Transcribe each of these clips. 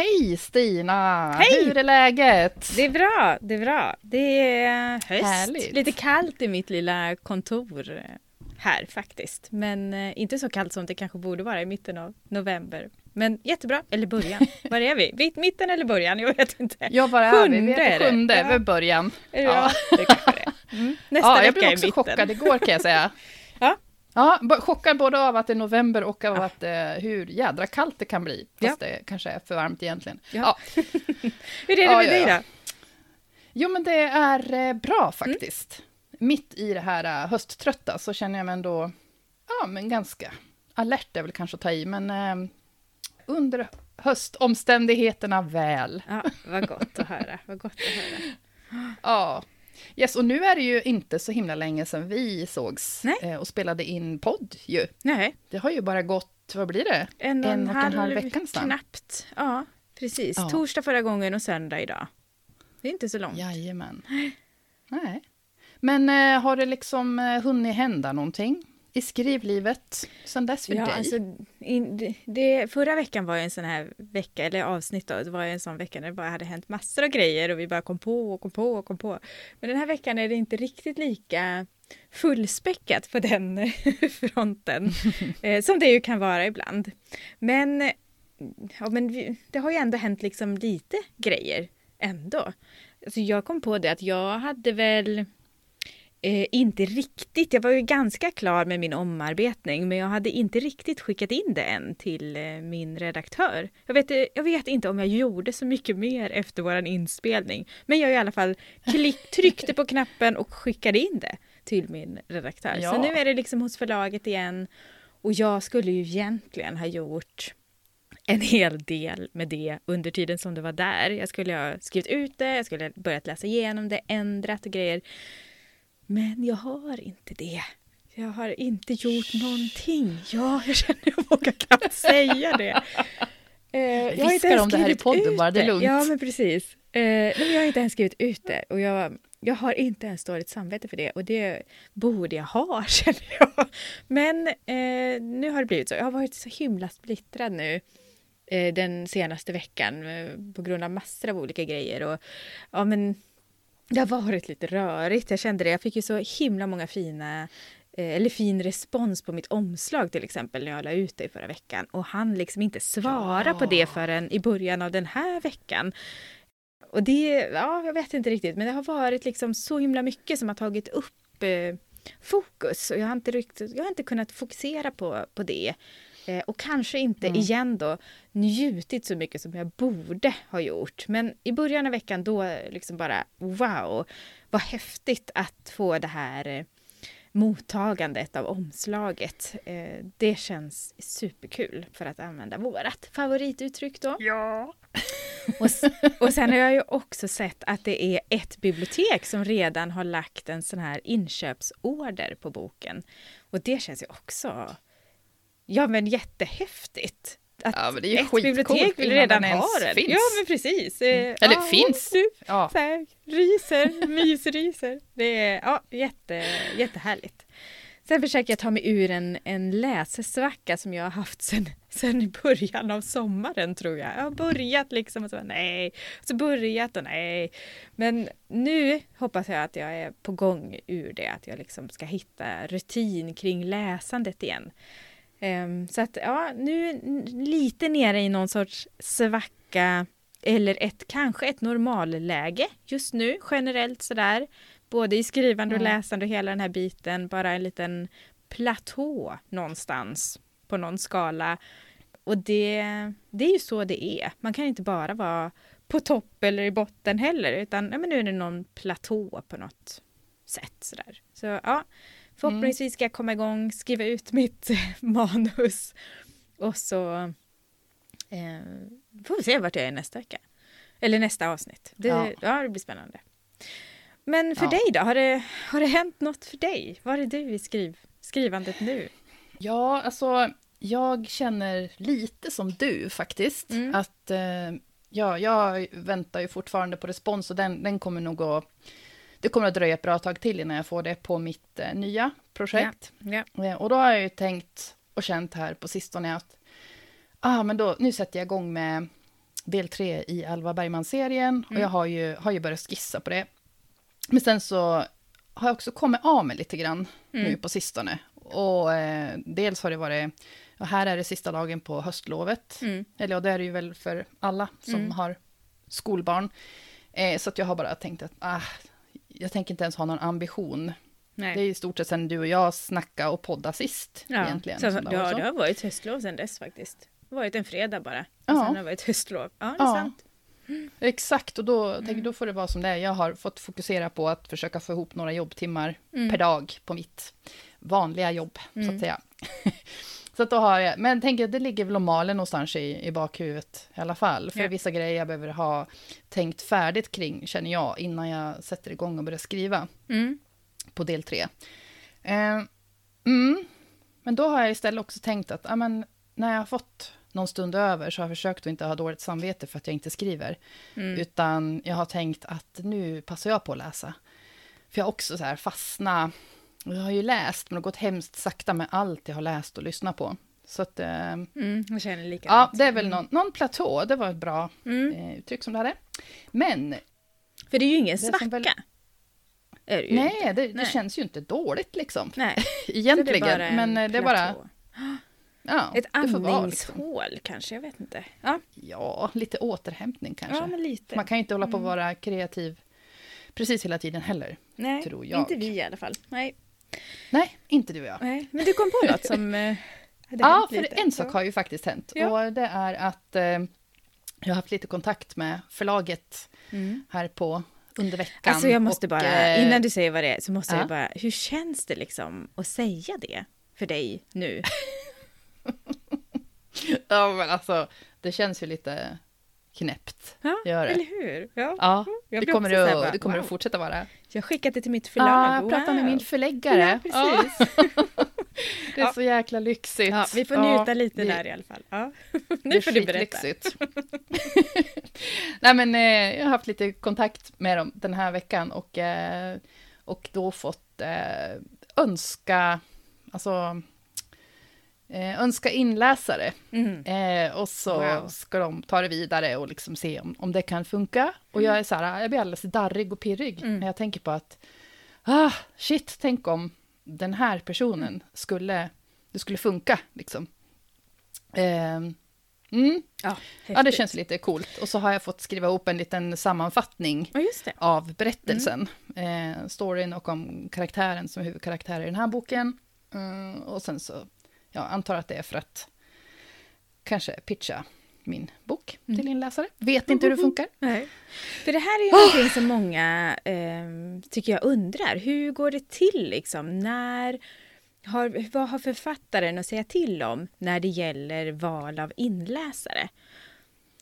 Hej Stina! Hej! Hur är läget? Det är bra, det är bra. Det är höst. Härligt. Lite kallt i mitt lilla kontor här faktiskt. Men eh, inte så kallt som det kanske borde vara i mitten av november. Men jättebra, eller början. Var är vi? Mitt- Mitten eller början? Jag vet inte. Jag var är vi? Vi Sjunde är på sjunde, Ja. vi är början. Ja, det kanske det är. mm. Nästa Ja, jag blev också mitten. chockad igår kan jag säga. Ja. Ja, chockad både av att det är november och av Ja. att eh, hur jädra kallt det kan bli. Fast det kanske är för varmt egentligen. Ja. Ja. Hur är det Ja, med ja, dig ja. då? Jo, men det är eh, bra Mm. faktiskt. Mitt i det här eh, hösttrötta så känner jag mig ändå, ja men ganska alert är väl kanske att ta i, men eh, under höstomständigheterna väl. Ja, vad gott att höra. Vad gott att höra. Ja. Yes, och nu är det ju inte så himla länge sedan vi sågs Nej. eh, och spelade in podd ju. Nej, Det har ju bara gått, vad blir det? en och en, halv, vecka nästan. knappt. Ja, precis. Ja. Torsdag förra gången och söndag idag. Det är inte så långt. Jajamän. Nej. Men eh, har det liksom eh, hunnit hända någonting i skrivlivet sen dess för Ja, dig? alltså, in, det- förra veckan var ju en sån här vecka, eller avsnitt då, det var ju en sån vecka när det bara hade hänt massor av grejer och vi bara kom på och kom på och kom på. Men den här veckan är det inte riktigt lika fullspäckat på den fronten eh, som det ju kan vara ibland. Men, ja, men vi, det har ju ändå hänt liksom lite grejer ändå. Alltså jag kom på det att jag hade väl Eh, inte riktigt. Jag var ju ganska klar med min omarbetning men jag hade inte riktigt skickat in det än till eh, min redaktör. Jag vet, eh, jag vet inte om jag gjorde så mycket mer efter våran inspelning men jag i alla fall klick, tryckte på knappen och skickade in det till min redaktör. Ja. Så nu är det liksom hos förlaget igen och jag skulle ju egentligen ha gjort en hel del med det under tiden som det var där. Jag skulle ha skrivit ut det, jag skulle ha börjat läsa igenom det, ändrat och grejer. Men jag har inte det. Jag har inte gjort någonting. Ja, jag känner jag vågar knappt säga det. Eh, jag har inte Viskar ens om det här i podden bara, det är lugnt. Ja, men precis. Eh, men jag har inte ens skrivit ut det och jag, jag har inte ens dåligt samvete för det och det borde jag ha, känner jag. Men eh, nu har det blivit så. Jag har varit så himla splittrad nu eh, den senaste veckan eh, på grund av massor av olika grejer. Och, ja, men det har varit lite rörigt. Jag kände det. Jag fick ju så himla många fina eh, eller fin respons på mitt omslag till exempel när jag la ut det i förra veckan och han liksom inte svara Ja. på det förrän i början av den här veckan. Och det, ja, jag vet inte riktigt, men det har varit liksom så himla mycket som har tagit upp eh, fokus och jag har inte riktigt, jag har inte kunnat fokusera på, på det. Eh, och kanske inte Mm. igen då njutit så mycket som jag borde ha gjort. Men i början av veckan då liksom bara wow, vad häftigt att få det här eh, mottagandet av omslaget. Eh, det känns superkul för att använda vårat favorituttryck då. Ja. Och, och sen har jag ju också sett att det är ett bibliotek som redan har lagt en sån här inköpsorder på boken. Och det känns ju också, ja men jättehäftigt. Att Ja, men det är ju ett bibliotek vill redan ha den. finns. Ja men precis. Eh, Eller ja, finns. Du, Ja. så här, ryser, mysryser. Det är ja, jätte, jättehärligt. Sen försöker jag ta mig ur en, en läsesvacka som jag har haft sen, sen i början av sommaren tror jag. Jag har börjat liksom och så nej, så börjat och nej. Men nu hoppas jag att jag är på gång ur det, att jag liksom ska hitta rutin kring läsandet igen. Ehm, så att ja, nu lite nere i någon sorts svacka eller ett, kanske ett normalläge just nu generellt sådär. Både i skrivande och Mm. läsande och hela den här biten. Bara en liten platå någonstans på någon skala. Och det, det är ju så det är. Man kan inte bara vara på topp eller i botten heller utan ja, men nu är det någon platå på något sätt. Sådär. Så ja, förhoppningsvis ska jag komma igång, skriva ut mitt manus och så eh, får vi se vart jag är nästa vecka. Eller nästa avsnitt. Det, Ja. ja. det blir spännande. Men för Ja. dig då? Har det, har det hänt något för dig? Var är du i skriv, skrivandet nu? Ja, alltså jag känner lite som du faktiskt. Mm. Att eh, ja, jag väntar ju fortfarande på respons och den, den kommer nog att... Det kommer att dröja ett bra tag till innan jag får det på mitt eh, nya projekt. Ja. Eh, och då har jag ju tänkt och känt här på sistone att ah, men då, nu sätter jag igång med del tre i Alva Bergman-serien och Mm. jag har ju, har ju börjat skissa på det. Men sen så har jag också kommit av mig lite grann nu Mm. på sistone. Och eh, dels har det varit, och här är det sista dagen på höstlovet. Mm. Eller ja, det är det ju väl för alla som Mm. har skolbarn. Eh, så att jag har bara tänkt att ah, jag tänker inte ens ha någon ambition. Nej. Det är i stort sett sen du och jag snackade och poddade sist ja. egentligen. Så, som det, har, så. det har varit höstlov sedan dess faktiskt. Det har varit en fredag bara. Och Ja. sen har det varit höstlov. Ja, det är Ja. sant. Exakt, och då, Mm. tänker, då får det vara som det är. Jag har fått fokusera på att försöka få ihop några jobbtimmar Mm. per dag på mitt vanliga jobb, så Mm. att säga. så att då har jag, men tänker att det ligger väl och maler någonstans i, i bakhuvudet i alla fall. För Ja. vissa grejer jag behöver ha tänkt färdigt kring, känner jag, innan jag sätter igång och börjar skriva Mm. på del tre. Eh, mm, men då har jag istället också tänkt att ja, men, när jag har fått någon stund över så har jag försökt att inte ha dåligt samvete för att jag inte skriver. Mm. Utan jag har tänkt att nu passar jag på att läsa. För jag har också så här fastnat. Jag har ju läst, men det har gått hemskt sakta med allt jag har läst och lyssnat på. Så att, eh, Mm. Jag känner likadant. ja, det är väl någon, någon platå. Det var ett bra Mm. eh, uttryck som du hade. Men, För det är ju ingen svacka. väl- Är det ju nej, inte. det, det Nej. känns ju inte dåligt liksom. Nej. Egentligen, det är men eh, det är bara... Ja, Ett liksom. andningshål kanske, jag vet inte. Ja, Ja, lite återhämtning kanske. ja lite. Man kan ju inte hålla på Mm. att vara kreativ precis hela tiden heller. Nej, inte vi i alla fall. Nej. Nej, inte du och jag. Nej. Men du kom på något som eh, Ja, för lite. en sak har ju faktiskt hänt. Ja. Och det är att eh, jag har haft lite kontakt med förlaget Mm. här på under veckan. Alltså jag måste och, bara, eh, innan du säger vad det är, så måste ja. jag bara, hur känns det liksom att säga det för dig nu? Ja, men alltså, det känns ju lite knäppt. Ja, Gör det. eller hur? Ja. Ja, Jag det kommer, att, bara, det kommer wow. att fortsätta vara. Jag har skickat det till mitt förlag. Ja, jag pratar med Wow. min förläggare. Ja, precis. det är Ja. så jäkla lyxigt. Ja, vi får Ja, njuta lite där i alla fall. Ja. Det Nu är får du berätta. Nej men eh, jag har haft lite kontakt med dem den här veckan och, eh, och då fått eh, önska, alltså eh, önska inläsare. Mm. Eh, och så Wow. ska de ta det vidare och liksom se om, om det kan funka. Och jag är så här, jag blir alldeles darrig och pirrig Mm. när jag tänker på att, ah, shit, tänk om den här personen skulle, det skulle funka liksom. Eh, mm, Ja, Ja, det känns lite coolt. Och så har jag fått skriva ihop en liten sammanfattning Ja, av berättelsen. Mm. Eh, storyn och om karaktären som är huvudkaraktär i den här boken. Mm, och sen så, ja, antar att det är för att kanske pitcha min bok Mm. till inläsare. Vet inte hur det funkar. Nej. För det här är ju någonting som många ehm, tycker jag undrar. Hur går det till liksom? När har, vad har författaren att säga till om när det gäller val av inläsare?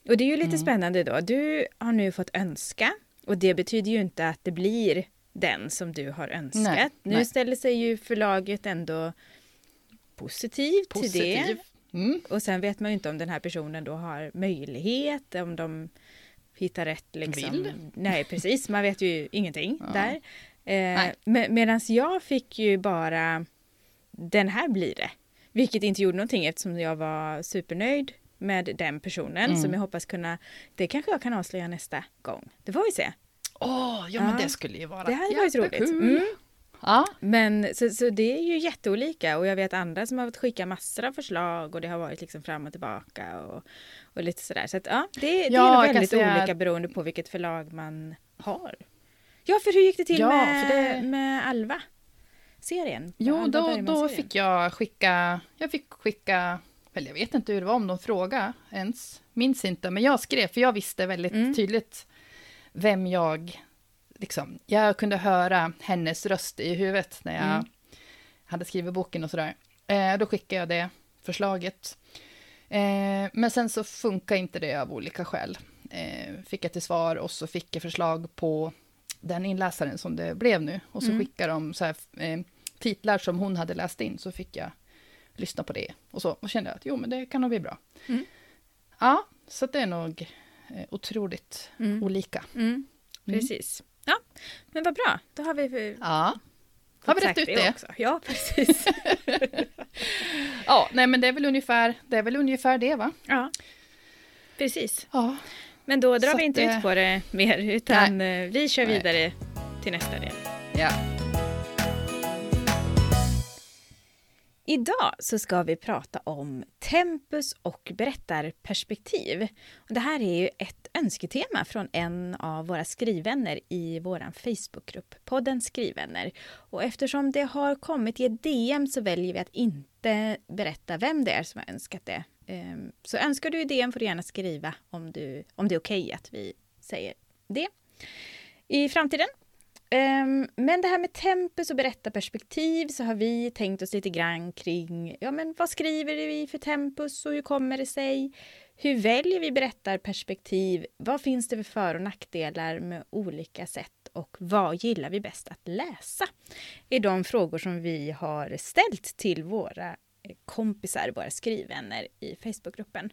Och det är ju lite Mm. spännande då. Du har nu fått önska och det betyder ju inte att det blir den som du har önskat. Nej, nu nej. ställer sig ju förlaget ändå positivt till det. Positiv. Mm. Och sen vet man ju inte om den här personen då har möjlighet, om de hittar rätt liksom. Vill. Nej, precis. Man vet ju ingenting Ja. där. Eh, med, Medan jag fick ju bara den här blir det. Vilket inte gjorde någonting eftersom jag var supernöjd med den personen Mm. som jag hoppas kunna, det kanske jag kan avslöja nästa gång. Det får vi se. Åh, ja men Ja. det skulle ju vara Det hade varit roligt. Mm. Ja, Men så, så det är ju jätteolika och jag vet andra som har fått skicka massor av förslag och det har varit liksom fram och tillbaka och, och lite sådär. Så att ja, det, det Ja, är nog väldigt olika beroende på vilket förlag man har. Ja, för hur gick det till Ja, med, det- med Alva? Serien? Jo, Alva då, då fick jag skicka, jag fick skicka, eller jag vet inte hur det var om de frågade ens, minns inte, men jag skrev, för jag visste väldigt Mm. tydligt vem jag, liksom, jag kunde höra hennes röst i huvudet när jag Mm. hade skrivit boken och sådär. Eh, då skickade jag det förslaget. Eh, men sen så funkar inte det av olika skäl. Eh, fick jag till svar och så fick jag förslag på den inläsaren som det blev nu. Och så Mm. skickade de så här, eh, titlar som hon hade läst in, så fick jag lyssna på det. Och så och kände jag att jo, men det kan nog bli bra. Mm. Ja, så det är nog eh, otroligt Mm. olika. Mm. Precis. Ja, men vad bra. Då har vi eh, Ja. Har vi rätt ut det? också. Ja, precis. Ja, nej men det är väl ungefär det, är väl ungefär det va? ja, precis. Ja. Men då drar Så vi inte eh, ut på det mer, utan eh, vi kör Nej. vidare till nästa del. ja. Idag så ska vi prata om tempus och berättarperspektiv. Det här är ju ett önsketema från en av våra skrivvänner i vår Facebookgrupp, podden Skrivvänner. Och eftersom det har kommit i ett DM så väljer vi att inte berätta vem det är som har önskat det. Ehm, så önskar du i DM får du gärna skriva om, du, om det är okej att vi säger det i framtiden. Ehm, men det här med tempus och berättarperspektiv så har vi tänkt oss lite grann kring ja, men vad skriver vi för tempus och hur kommer det sig? Hur väljer vi berättarperspektiv? Vad finns det för för och nackdelar med olika sätt och vad gillar vi bäst att läsa? är de frågor som vi har ställt till våra kompisar, våra skrivvänner i Facebookgruppen.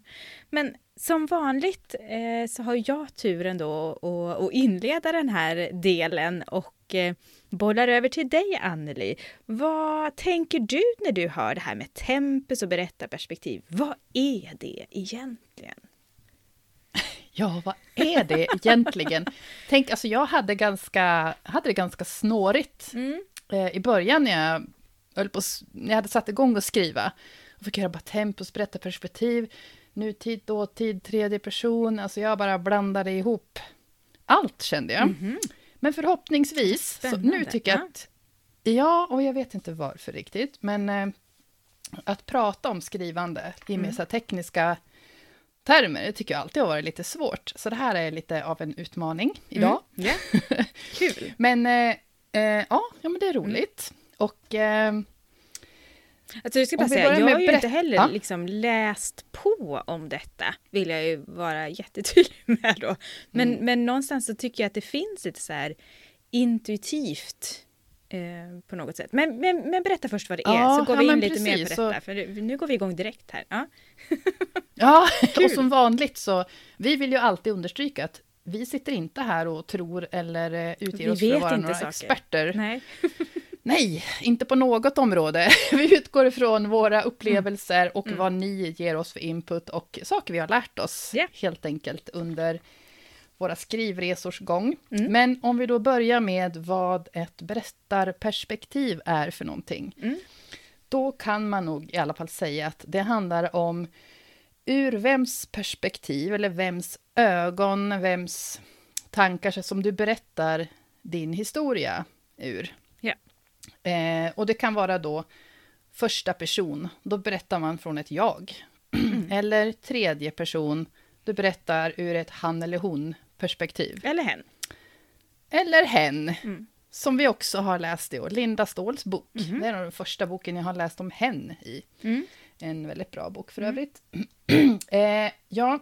Men som vanligt eh, så har jag turen då att inleda den här delen och eh, bollar över till dig Anneli. Vad tänker du när du hör det här med tempus och berättarperspektiv? Vad är det egentligen? Ja, vad är det egentligen? Tänk, alltså jag hade, ganska, hade det ganska snårigt eh, i början när jag, höll på, jag hade satt igång att skriva. Och fick göra bara tempus, berättarperspektiv, nutid, dåtid, tredje person. Alltså jag bara blandade ihop allt kände jag. Men förhoppningsvis, så nu tycker jag ja. att... Ja, och jag vet inte varför riktigt, men eh, att prata om skrivande i mer så här tekniska termer, det tycker jag alltid har varit lite svårt. Så det här är lite av en utmaning idag. Ja, kul. Men eh, eh, ja, ja, men det är roligt. Och eh, Alltså jag ska bara säga, jag har ju inte heller Ja. liksom läst på om detta, vill jag ju vara jättetydlig med då. Men, Mm. men någonstans så tycker jag att det finns lite så här intuitivt eh, på något sätt. Men, men, men berätta först vad det är, Ja, så går ja, vi in men lite mer på precis, detta. så- För nu går vi igång direkt här. Ja. ja, och som vanligt så, vi vill ju alltid understryka att vi sitter inte här och tror eller eh, utger Vi oss för att vara några saker. experter. Nej. Inte på något område. Vi utgår ifrån våra upplevelser och Mm. vad ni ger oss för input och saker vi har lärt oss Ja. helt enkelt under våra skrivresors gång. Mm. Men om vi då börjar med vad ett berättarperspektiv är för någonting. Mm. Då kan man nog i alla fall säga att det handlar om ur vems perspektiv eller vems ögon, vems tankar som du berättar din historia ur. Eh, och det kan vara då första person, då berättar man från ett jag. eller tredje person, du berättar ur ett han eller hon perspektiv. Eller hen. Eller hen, Mm. som vi också har läst i år, Linda Ståhls bok. Mhm. Det är den första boken jag har läst om hen i. Mm. En väldigt bra bok för Mm. övrigt. eh, ja,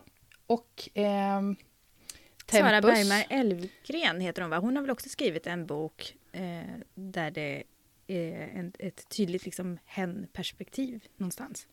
och Sara Tempus. Bergmar Elvgren heter hon va? Hon har väl också skrivit en bok eh, där det en, ett tydligt liksom hen-perspektiv någonstans.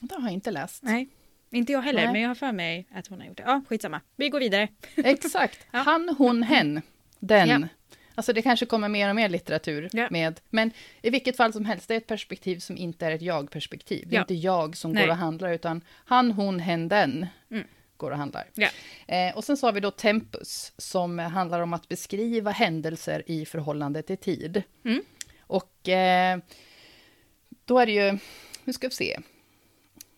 Det har jag inte läst. Nej, inte jag heller, Nej. men jag har för mig att hon har gjort det. Ja, skitsamma. Vi går vidare. Exakt. Ja. Han, hon, hen. Den. Ja. Alltså det kanske kommer mer och mer litteratur Ja. med. Men i vilket fall som helst, det är ett perspektiv som inte är ett jag-perspektiv. Det är inte jag som Nej. går och handlar, utan han, hon, hen, den Mm. går och handlar. Ja. Eh, och sen så har vi då tempus, som handlar om att beskriva händelser i förhållande till tid. Mm. Och eh, då är det ju, nu ska vi se,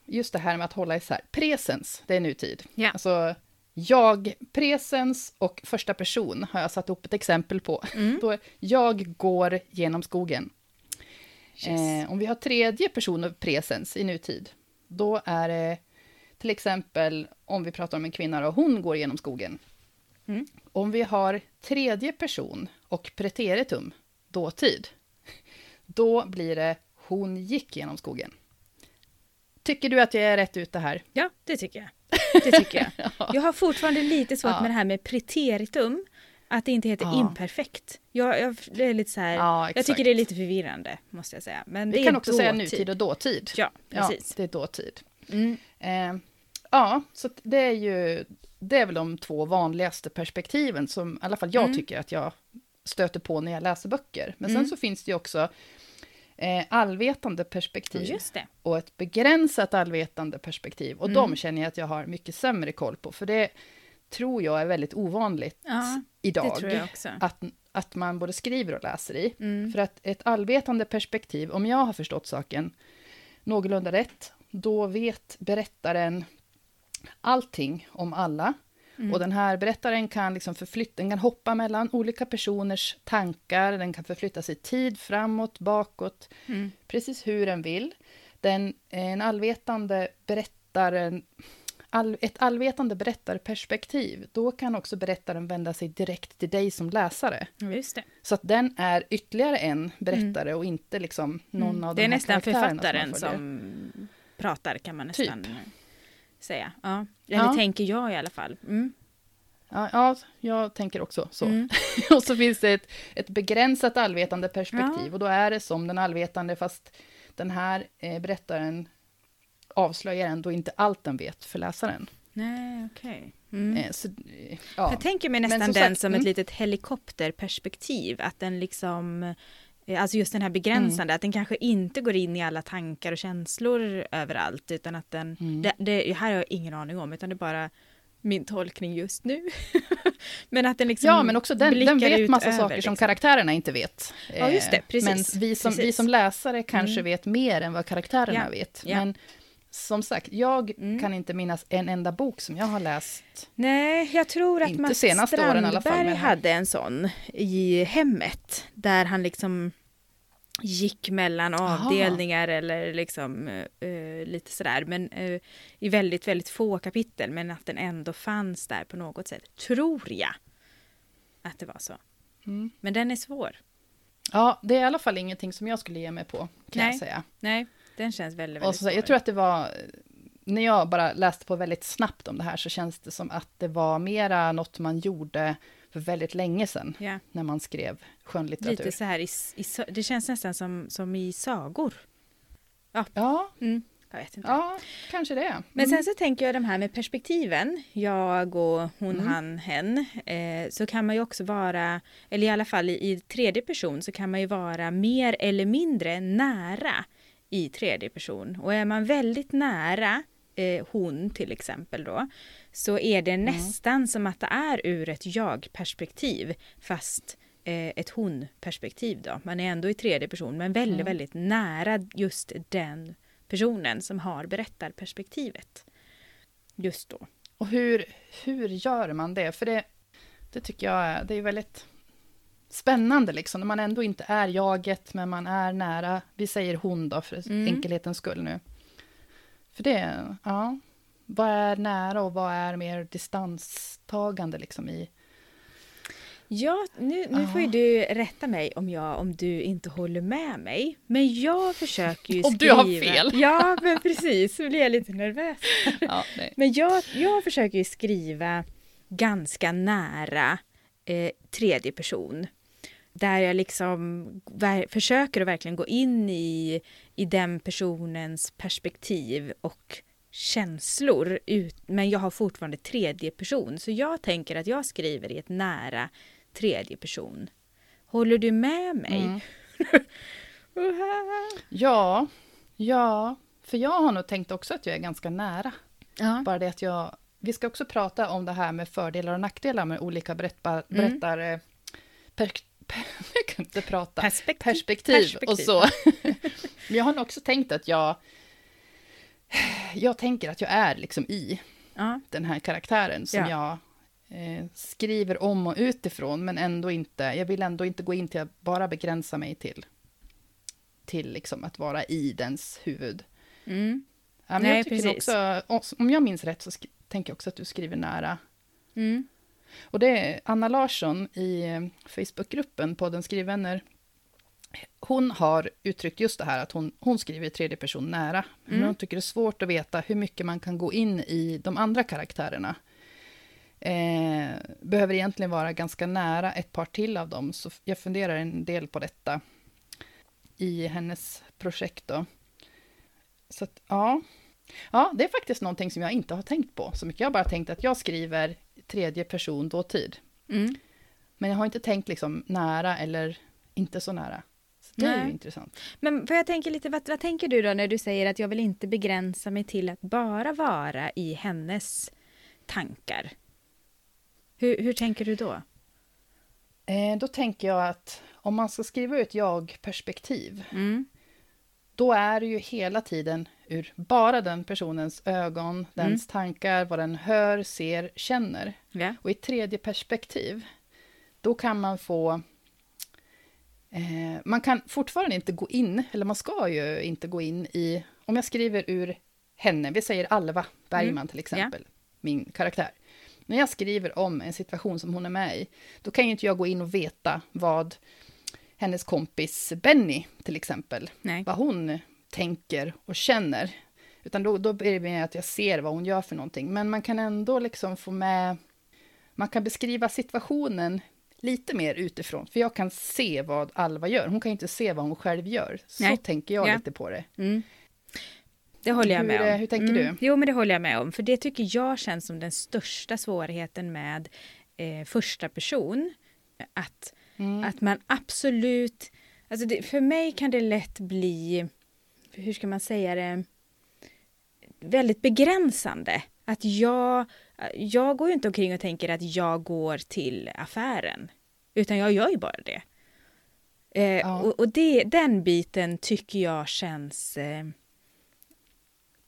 just det här med att hålla isär. Presens, det är nutid. Ja. Alltså, jag, presens och första person har jag satt upp ett exempel på. Mm. Då, jag går genom skogen. Yes. Eh, om vi har tredje person och presens i nutid, då är det till exempel om vi pratar om en kvinna och hon går genom skogen. Mm. Om vi har tredje person och preteritum, dåtid, då blir det hon gick genom skogen. Tycker du att jag är rätt ute här? Ja, det tycker jag. Det tycker jag. Jag har fortfarande lite svårt Ja. med det här med preteritum. Att det inte heter Ja. imperfekt. Jag, jag, är lite så här, Ja, jag tycker det är lite förvirrande, måste jag säga. Men det Vi kan också säga dåtid. nutid och dåtid. Ja, Ja, precis. det är dåtid. Mm. Eh, ja, så det är ju, det är väl de två vanligaste perspektiven som i alla fall jag Mm. tycker att jag stöter på när jag läser böcker. Men sen Mm. så finns det ju också eh, allvetande perspektiv och ett begränsat allvetande perspektiv. Och Mm. de känner jag att jag har mycket sämre koll på, för det tror jag är väldigt ovanligt Ja, idag. Att, att man både skriver och läser i. Mm. För att ett allvetande perspektiv, om jag har förstått saken någorlunda rätt, då vet berättaren allting om alla. Mm. Och den här berättaren kan liksom förflytta, den kan hoppa mellan olika personers tankar, den kan förflytta sig tid framåt, bakåt, Mm. precis hur den vill. Den, en allvetande berättaren, all, ett allvetande berättarperspektiv, då kan också berättaren vända sig direkt till dig som läsare. Just det. Så att den är ytterligare en berättare och inte liksom någon Mm. av det de är här nästan karaktärerna författaren man följer. som pratar, kan man Typ. Säga. Ja. Eller Ja. tänker jag i alla fall. Mm. Ja, ja, jag tänker också så. Mm. och så finns det ett, ett begränsat allvetande perspektiv Ja. och då är det som den allvetande fast den här eh, berättaren avslöjar ändå inte allt den vet för läsaren. Nej, okej. Mm. Eh, så, eh, ja. Jag tänker mig nästan som den sagt, som ett mm. litet helikopterperspektiv. Att den liksom, alltså just den här begränsande, Mm. att den kanske inte går in i alla tankar och känslor överallt. Utan att den, Mm. det, det här har jag ingen aning om, utan det är bara min tolkning just nu. men att den liksom Ja, men också den, den vet massa över, saker som liksom. karaktärerna inte vet. Ja, just det, Eh, precis, Men vi som, vi precis. som läsare kanske Mm. vet mer än vad karaktärerna Ja, vet. ja. Men som sagt, jag Mm. kan inte minnas en enda bok som jag har läst. Nej, jag tror att Mats fall, Strandberg här. hade en sån i hemmet. Där han liksom gick mellan Aha. avdelningar eller liksom eh, lite sådär. Men eh, i väldigt, väldigt få kapitel. Men att den ändå fanns där på något sätt. Tror jag att det var så. Mm. Men den är svår. Ja, det är i alla fall ingenting som jag skulle ge mig på, kan Nej. jag säga. Nej, den känns väldigt, Och väldigt så, svår. jag tror att det var, när jag bara läste på väldigt snabbt om det här, så känns det som att det var mera något man gjorde för väldigt länge sedan, Ja, när man skrev skönlitteratur. lite så här i, i, det känns nästan som, som i sagor. Ja, Mm, jag vet inte. ja, kanske det. Men Mm. sen så tänker jag de här med perspektiven, jag och hon, Mm. han, hen, eh, så kan man ju också vara, eller i alla fall i, i tredje person, så kan man ju vara mer eller mindre nära i tredje person. Och är man väldigt nära eh, hon till exempel då, så är det nästan som att det är ur ett jag-perspektiv, fast eh, ett hon-perspektiv då. Man är ändå i tredje person, men väldigt, Mm. väldigt nära just den personen som har berättarperspektivet. Just då. Och hur, hur gör man det? För det, det tycker jag är, det är väldigt spännande, liksom, när man ändå inte är jaget, men man är nära, vi säger hon då, för Mm. enkelhetens skull nu. För det, ja, vad är nära och vad är mer distanstagande liksom i... Ja, nu, nu får ju du rätta mig om, jag, om du inte håller med mig. Men jag försöker ju Om skriva... du har fel. Ja, men precis. Så blir jag lite nervös. Ja, nej. Men jag, jag försöker ju skriva ganska nära eh, tredje person. Där jag liksom försöker att verkligen gå in i, i den personens perspektiv och känslor. Ut, men jag har fortfarande tredje person. Så jag tänker att jag skriver i ett nära tredje person. Håller du med mig? Mm. Ja, ja, för jag har nog tänkt också att jag är ganska nära. Ja. Bara det att jag... Vi ska också prata om det här med fördelar och nackdelar med olika berättar... Mm. berättar per, per, jag kan inte prata. Perspektiv. Perspektiv, Perspektiv. och så. Men jag har nog också tänkt att jag... Jag tänker att jag är liksom i Ja. den här karaktären som Ja. jag eh, skriver om och utifrån, men ändå inte... Jag vill ändå inte gå in till att bara begränsa mig till, till liksom att vara i dens huvud. Mm. Ja, Nej, precis. också, om jag minns rätt så tänker jag också att du skriver nära. Mm. Och det är Anna Larsson i eh, Facebookgruppen Podden Skrivvänner. Hon har uttryckt just det här att hon, hon skriver i tredje person nära. Men Mm. hon tycker det är svårt att veta hur mycket man kan gå in i de andra karaktärerna. eh, behöver egentligen vara ganska nära ett par till av dem, så jag funderar en del på detta i hennes projekt. Då. Så att, ja. ja, det är faktiskt någonting som jag inte har tänkt på så mycket. Jag har bara tänkt att jag skriver tredje person dåtid. Mm. Men jag har inte tänkt liksom nära eller inte så nära. Så det är Nej. ju intressant. Men för jag tänker lite, vad, vad tänker du då när du säger att jag vill inte begränsa mig till att bara vara i hennes tankar? Hur, hur tänker du då? Eh, då tänker jag att om man ska skriva ut jag-perspektiv, Mm. då är det ju hela tiden ur bara den personens ögon, Mm. dens tankar, vad den hör, ser, känner. Ja. Och i tredje perspektiv, då kan man få... Eh, man kan fortfarande inte gå in, eller man ska ju inte gå in i... Om jag skriver ur henne, vi säger Alva Bergman Mm. till exempel, min karaktär. När jag skriver om en situation som hon är med i, då kan ju inte jag gå in och veta vad hennes kompis Benny, till exempel, Nej. vad hon tänker och känner. Utan då, då blir det mer att jag ser vad hon gör för någonting. Men man kan ändå liksom få med... Man kan beskriva situationen lite mer utifrån. För jag kan se vad Alva gör. Hon kan inte se vad hon själv gör. Så Nej. tänker jag Ja. lite på det. Mm. Det håller jag Hur, med om. hur tänker mm. du? Jo, men det håller jag med om. För det tycker jag känns som den största svårigheten med eh, första person. Att, Mm. att man absolut... Alltså det, för mig kan det lätt bli, hur ska man säga det, väldigt begränsande. Att jag, jag går ju inte omkring och tänker att jag går till affären. Utan jag gör ju bara det. Eh, Ja. Och, och det, den biten tycker jag känns... Eh,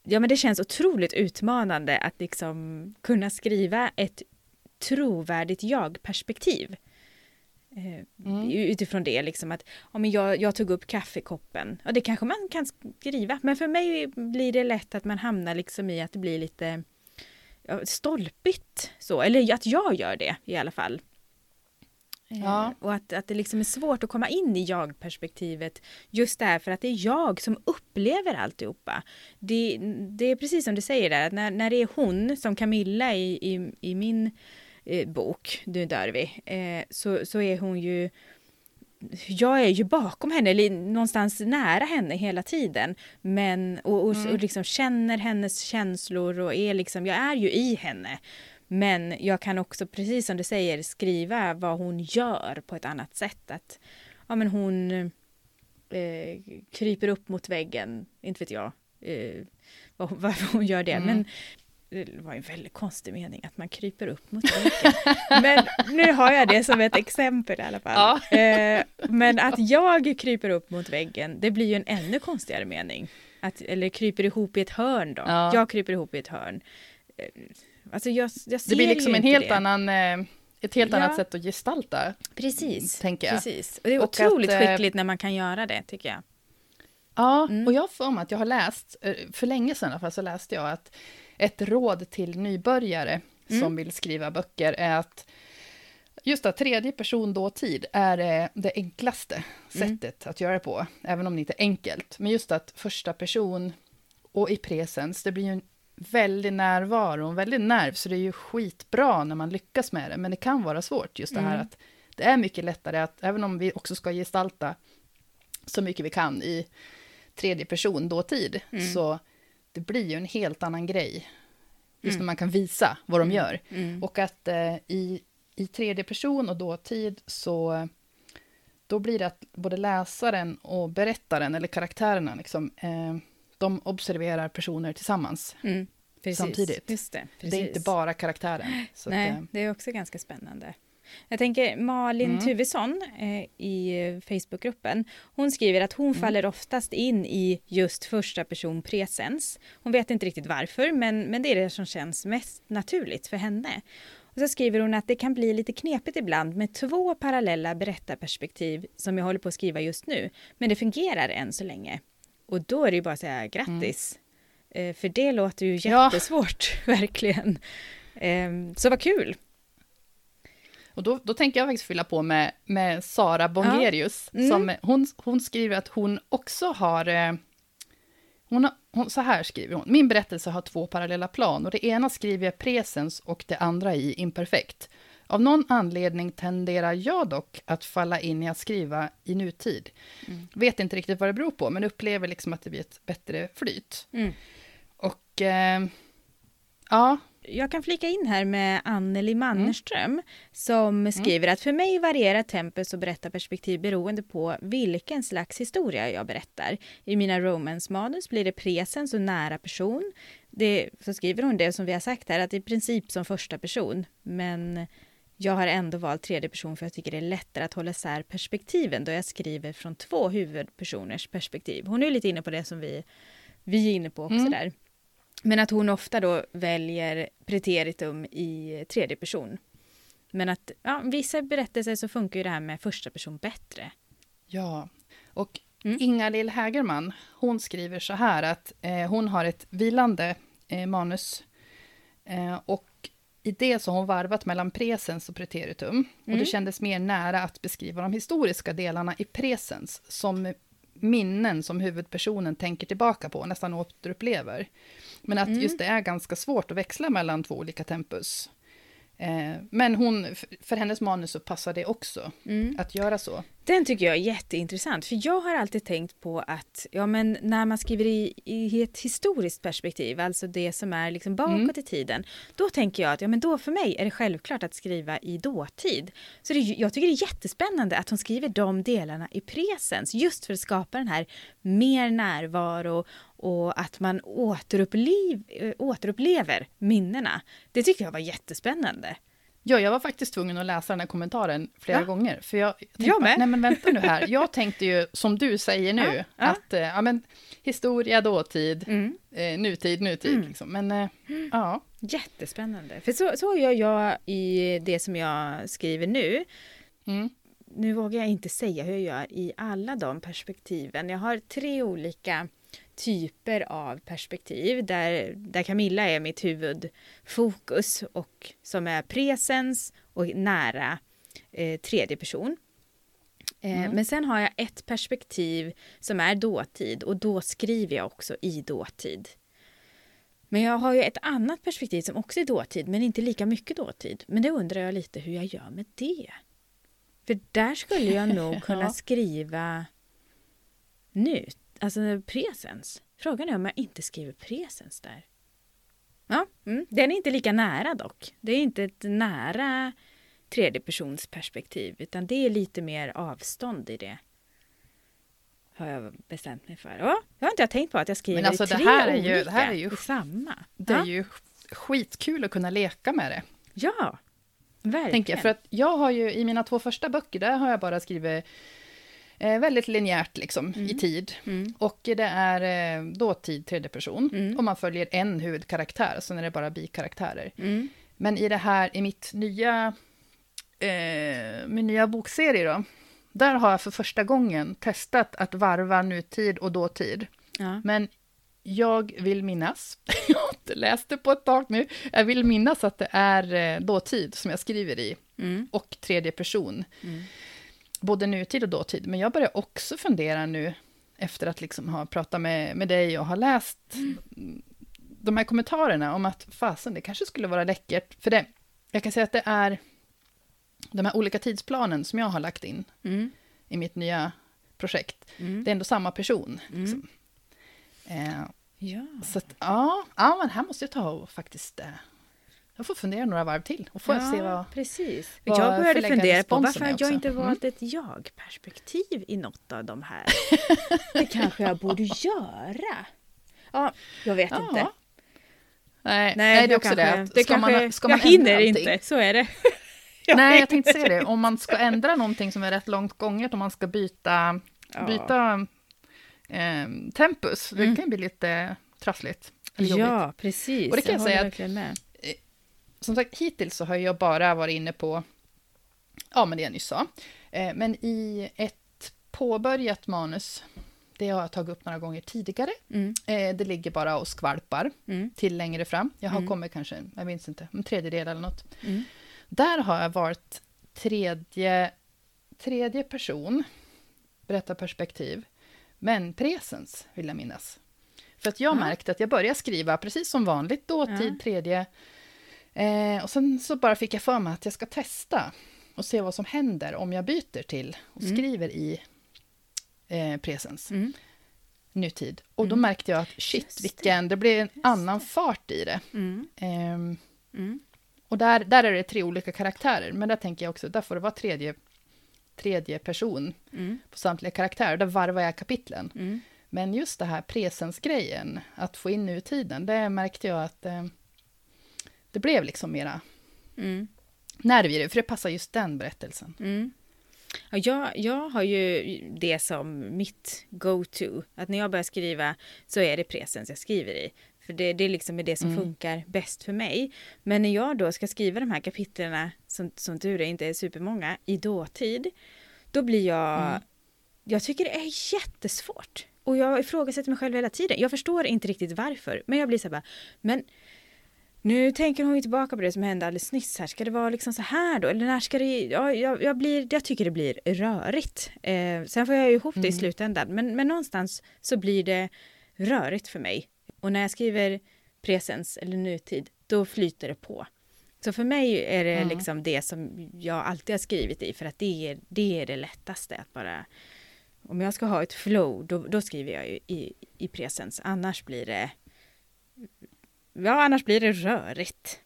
ja, men det känns otroligt utmanande att liksom kunna skriva ett trovärdigt jag-perspektiv. Eh, Mm. Utifrån det, liksom att ja, men jag, jag tog upp kaffekoppen. Ja, det kanske man kan skriva, men för mig blir det lätt att man hamnar liksom i att det blir lite ja, stolpigt. Så. Eller att jag gör det i alla fall. Eh, Ja. Och att, att det liksom är svårt att komma in i jag-perspektivet just därför att det är jag som upplever alltihopa. Det, det är precis som du säger där, när, när det är hon, som Camilla i, i, i min eh, bok, Nu dör vi, eh, så, så är hon ju jag är ju bakom henne, eller någonstans nära henne hela tiden. Men, och, och, och liksom känner hennes känslor och är liksom, jag är ju i henne. Men jag kan också, precis som du säger, skriva vad hon gör på ett annat sätt. Att ja, men hon eh, kryper upp mot väggen, inte vet jag eh, var- varför hon gör det. Mm. Men det var en väldigt konstig mening att man kryper upp mot väggen. Men nu har jag det som ett exempel i alla fall. Eh, men att jag kryper upp mot väggen, det blir ju en ännu konstigare mening. Att, eller kryper ihop i ett hörn då. Ja. Jag kryper ihop i ett hörn. Eh, Alltså jag, jag ser Det blir liksom en helt det. annan, eh, ett helt Ja. annat sätt att gestalta. Precis. tänker jag. Precis. Och det är Och otroligt att, eh, skickligt när man kan göra det, tycker jag. Ja, Mm. och jag har för mig att jag har läst, för länge sedan i alla fall, så läste jag att ett råd till nybörjare Mm. som vill skriva böcker är att just att tredje person dåtid är eh, det enklaste Mm. sättet att göra det på, även om det inte är enkelt. Men just att första person och i presens, det blir ju en väldig närvaro, en väldig nerv, så det är ju skitbra när man lyckas med det, men det kan vara svårt, just det här Mm. att det är mycket lättare att, även om vi också ska gestalta så mycket vi kan i tredje person dåtid, Mm. så det blir ju en helt annan grej. Just Mm. när man kan visa vad de gör. Mm. Och att eh, i, i tredje person och dåtid så då blir det att både läsaren och berättaren, eller karaktärerna, liksom, eh, de observerar personer tillsammans. Mm. Precis. Samtidigt. Just det. Precis. Det är inte bara karaktären. Så Nej, att, eh, det är också ganska spännande. Jag tänker Malin Mm. Tuvesson eh, i Facebookgruppen. Hon skriver att hon Mm. faller oftast in i just första person presens. Hon vet inte riktigt varför, men, men det är det som känns mest naturligt för henne. Och så skriver hon att det kan bli lite knepigt ibland med två parallella berättarperspektiv som jag håller på att skriva just nu. Men det fungerar än så länge. Och då är det ju bara att säga grattis. Eh, för det låter ju Ja. jättesvårt, verkligen. Eh, så vad kul! Och då, då tänker jag faktiskt fylla på med, med Sara Bongerius. Mm. Som, hon, hon skriver att hon också har... Eh, hon, har, hon, så här skriver hon. Min berättelse har två parallella plan och det ena skriver jag presens och det andra i imperfekt. Av någon anledning tenderar jag dock att falla in i att skriva i nutid. Mm. Vet inte riktigt vad det beror på, men upplever liksom att det blir ett bättre flyt. Mm. Och eh, ja, jag kan flika in här med Anneli mm. Mannerström mm. som skriver att för mig varierar tempus och berättarperspektiv beroende på vilken slags historia jag berättar. I mina romance-manus blir det presens och nära person. Det, så skriver hon det som vi har sagt här, att i princip som första person. Men jag har ändå valt tredje person för jag tycker det är lättare att hålla isär perspektiven då jag skriver från två huvudpersoners perspektiv. Hon är lite inne på det som vi, vi är inne på också mm. där. Men att hon ofta då väljer preteritum i tredje person. Men att ja, vissa berättelser så funkar ju det här med första person bättre. Ja, och mm. Inga-Lill Hägerman, hon skriver så här att eh, hon har ett vilande eh, manus. Eh, och i det så har hon varvat mellan presens och preteritum. Mm. Och det mm. kändes mer nära att beskriva de historiska delarna i presens, som minnen som huvudpersonen tänker tillbaka på, nästan återupplever. Men att mm. just det är ganska svårt att växla mellan två olika tempus. Eh, men hon, för hennes manus så passar det också mm. att göra så. Den tycker jag är jätteintressant, för jag har alltid tänkt på att ja, men när man skriver i, i ett historiskt perspektiv, alltså det som är liksom bakåt mm. i tiden, då tänker jag att ja, men då för mig är det självklart att skriva i dåtid. Så det, jag tycker det är jättespännande att hon skriver de delarna i presens, just för att skapa den här mer närvaro och att man återupplev, återupplever minnena. Det tycker jag var jättespännande. Ja, jag var faktiskt tvungen att läsa den här kommentaren flera ja. gånger. För jag, jag, jag med. nej men vänta nu här. Jag tänkte ju, som du säger nu, ja, ja. att eh, ja, men, historia, dåtid, mm. eh, nutid, nutid. Mm. Liksom. Men eh, ja. Jättespännande. För så, så gör jag i det som jag skriver nu. Mm. Nu vågar jag inte säga hur jag gör i alla de perspektiven. Jag har tre olika typer av perspektiv där, där Camilla är mitt huvudfokus och som är presens och nära eh, tredje person. Eh, mm. Men sen har jag ett perspektiv som är dåtid och då skriver jag också i dåtid. Men jag har ju ett annat perspektiv som också är dåtid men inte lika mycket dåtid. Men det undrar jag lite hur jag gör med det. För där skulle jag nog kunna skriva nu Alltså presens. Frågan är om jag inte skriver presens där. Ja, mm. den är inte lika nära dock. Det är inte ett nära tredjepersonsperspektiv utan det är lite mer avstånd i det. Har jag bestämt mig för. Ja, jag har inte tänkt på att jag skriver Men alltså, i tre det här är ju, det här är ju, samma. Det ja. är ju skitkul att kunna leka med det. Ja, verkligen. Tänker jag, för att jag har ju i mina två första böcker, där har jag bara skrivit Eh, väldigt linjärt liksom, mm. i tid. Mm. Och det är eh, dåtid, tredje person. Mm. Och man följer en huvudkaraktär, sen är det bara bikaraktärer. Mm. Men i det här, i mitt nya, eh, min nya bokserie då, där har jag för första gången testat att varva nutid och dåtid. Ja. Men jag vill minnas, jag har inte läst det på ett tag nu, jag vill minnas att det är eh, dåtid som jag skriver i, mm. och tredje person. Både nutid och dåtid. Men jag börjar också fundera nu, efter att liksom ha pratat med, med dig och ha läst mm. de här kommentarerna, om att fasen, det kanske skulle vara läckert. För det, jag kan säga att det är de här olika tidsplanen som jag har lagt in mm. i mitt nya projekt. Mm. Det är ändå samma person. Mm. Liksom. Eh, ja. Så att, ja, ja, men här måste jag ta och faktiskt eh, jag får fundera några varv till och får ja, se vad precis. Vad jag började fundera på varför har jag inte mm. valt ett jag-perspektiv i något av de här. det kanske jag borde göra. Ja, jag vet ja. inte. Nej, nej, det är också kanske, det. Ska det kanske, man, ska man jag hinner inte, så är det. jag nej, jag tänkte säga det. Om man ska ändra någonting som är rätt långt gånget, om man ska byta, ja. byta eh, tempus, det mm. kan bli lite trassligt. Ja, precis. Och det kan jag, jag säga att som sagt, hittills så har jag bara varit inne på, ja men det jag nyss sa. Eh, men i ett påbörjat manus, det har jag tagit upp några gånger tidigare. Mm. Eh, det ligger bara och skvalpar mm. till längre fram. Jag har mm. kommit kanske, jag minns inte, en tredjedel eller något. Mm. Där har jag varit tredje, tredje person, berättarperspektiv, men presens vill jag minnas. För att jag märkte att jag började skriva precis som vanligt, dåtid, tredje. Eh, och sen så bara fick jag för mig att jag ska testa och se vad som händer om jag byter till och mm. skriver i eh, presens. Mm. Nutid. Och då mm. märkte jag att shit, vilken, det blev en Just annan det. fart i det. Eh, och där, där är det tre olika karaktärer, men där tänker jag också, där får det vara tredje, tredje person på samtliga karaktärer, där varvar jag kapitlen. Men just det här presensgrejen, att få in nutiden, det märkte jag att eh, det blev liksom mera mm. nerv i det, för det passar just den berättelsen. Mm. Ja, jag, jag har ju det som mitt go-to, att när jag börjar skriva så är det presens jag skriver i. För det, det liksom är det som mm. funkar bäst för mig. Men när jag då ska skriva de här kapitlerna, som, som tur är inte är supermånga, i dåtid, då blir jag... Mm. Jag tycker det är jättesvårt. Och jag ifrågasätter mig själv hela tiden. Jag förstår inte riktigt varför, men jag blir så här bara, men nu tänker hon ju tillbaka på det som hände alldeles nyss här. Ska det vara liksom så här då? Eller när ska det... Ja, jag, jag, blir, jag tycker det blir rörigt. Eh, sen får jag ju ihop det mm. i slutändan. Men, men någonstans så blir det rörigt för mig. Och när jag skriver presens eller nutid, då flyter det på. Så för mig är det mm. liksom det som jag alltid har skrivit i, för att det är det, är det lättaste. att bara... Om jag ska ha ett flow, då, då skriver jag ju i, i presens. Annars blir det... Ja, annars blir det rörigt.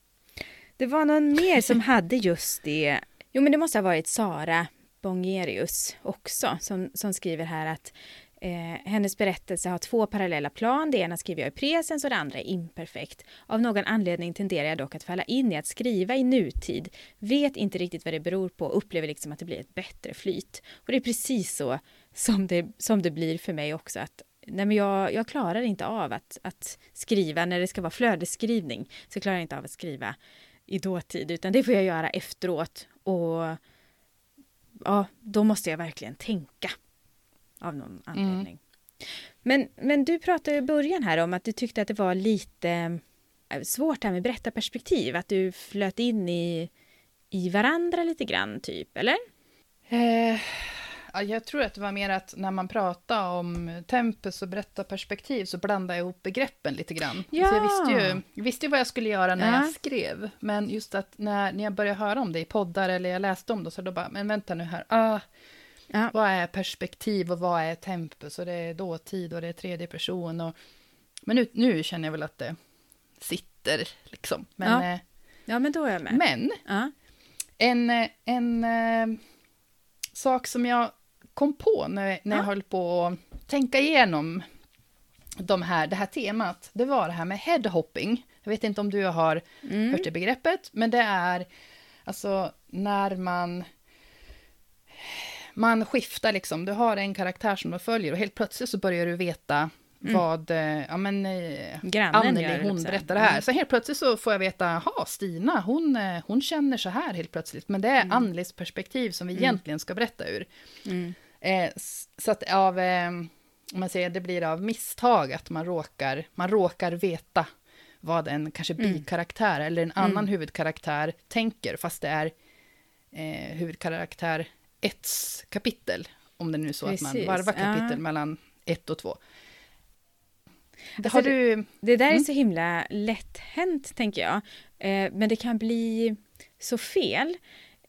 Det var någon mer som hade just det. Jo, men det måste ha varit Sara Bongerius också, som, som skriver här att Eh, hennes berättelse har två parallella plan. Det ena skriver jag i presens och det andra är imperfekt. Av någon anledning tenderar jag dock att falla in i att skriva i nutid. Vet inte riktigt vad det beror på. Upplever liksom att det blir ett bättre flyt. Och det är precis så som det, som det blir för mig också. Att, nej men jag, jag klarar inte av att, att skriva när det ska vara flödesskrivning. Så klarar jag inte av att skriva i dåtid. Utan det får jag göra efteråt. Och ja, då måste jag verkligen tänka av någon mm. anledning. Mm. Men, men du pratade i början här om att du tyckte att det var lite eh, svårt här med berättarperspektiv, att du flöt in i, i varandra lite grann, typ, eller? Eh, jag tror att det var mer att när man pratade om tempus och berättarperspektiv så blandade jag ihop begreppen lite grann. Ja. Så jag visste ju jag visste vad jag skulle göra när ja. jag skrev, men just att när, när jag började höra om det i poddar eller jag läste om det, så då bara, men vänta nu här, ah, Ja. Vad är perspektiv och vad är tempus? Och det är dåtid och det är tredje person. Och, men nu, nu känner jag väl att det sitter, liksom. Men, ja. Eh, ja, men då är jag med. Men, en, eh, en eh, sak som jag kom på när, när jag höll på att tänka igenom de här, det här temat, det var det här med headhopping. Jag vet inte om du har mm. hört det begreppet, men det är alltså när man man skiftar liksom, du har en karaktär som du följer och helt plötsligt så börjar du veta mm. vad, eh, ja men, eh, Anneli, hon berättar det här. Mm. Så helt plötsligt så får jag veta, ja Stina, hon, eh, hon känner så här helt plötsligt. Men det är mm. Annelies perspektiv som vi mm. egentligen ska berätta ur. Mm. Eh, så att av, eh, om man säger det blir av misstag att man råkar, man råkar veta vad en kanske mm. bikaraktär eller en annan mm. huvudkaraktär tänker, fast det är eh, huvudkaraktär ett kapitel, om det nu är så Precis, att man varvar kapitel ja. mellan ett och två. Alltså, du... det, där mm. är så himla lätt hänt, tänker jag. Eh, men det kan bli så fel.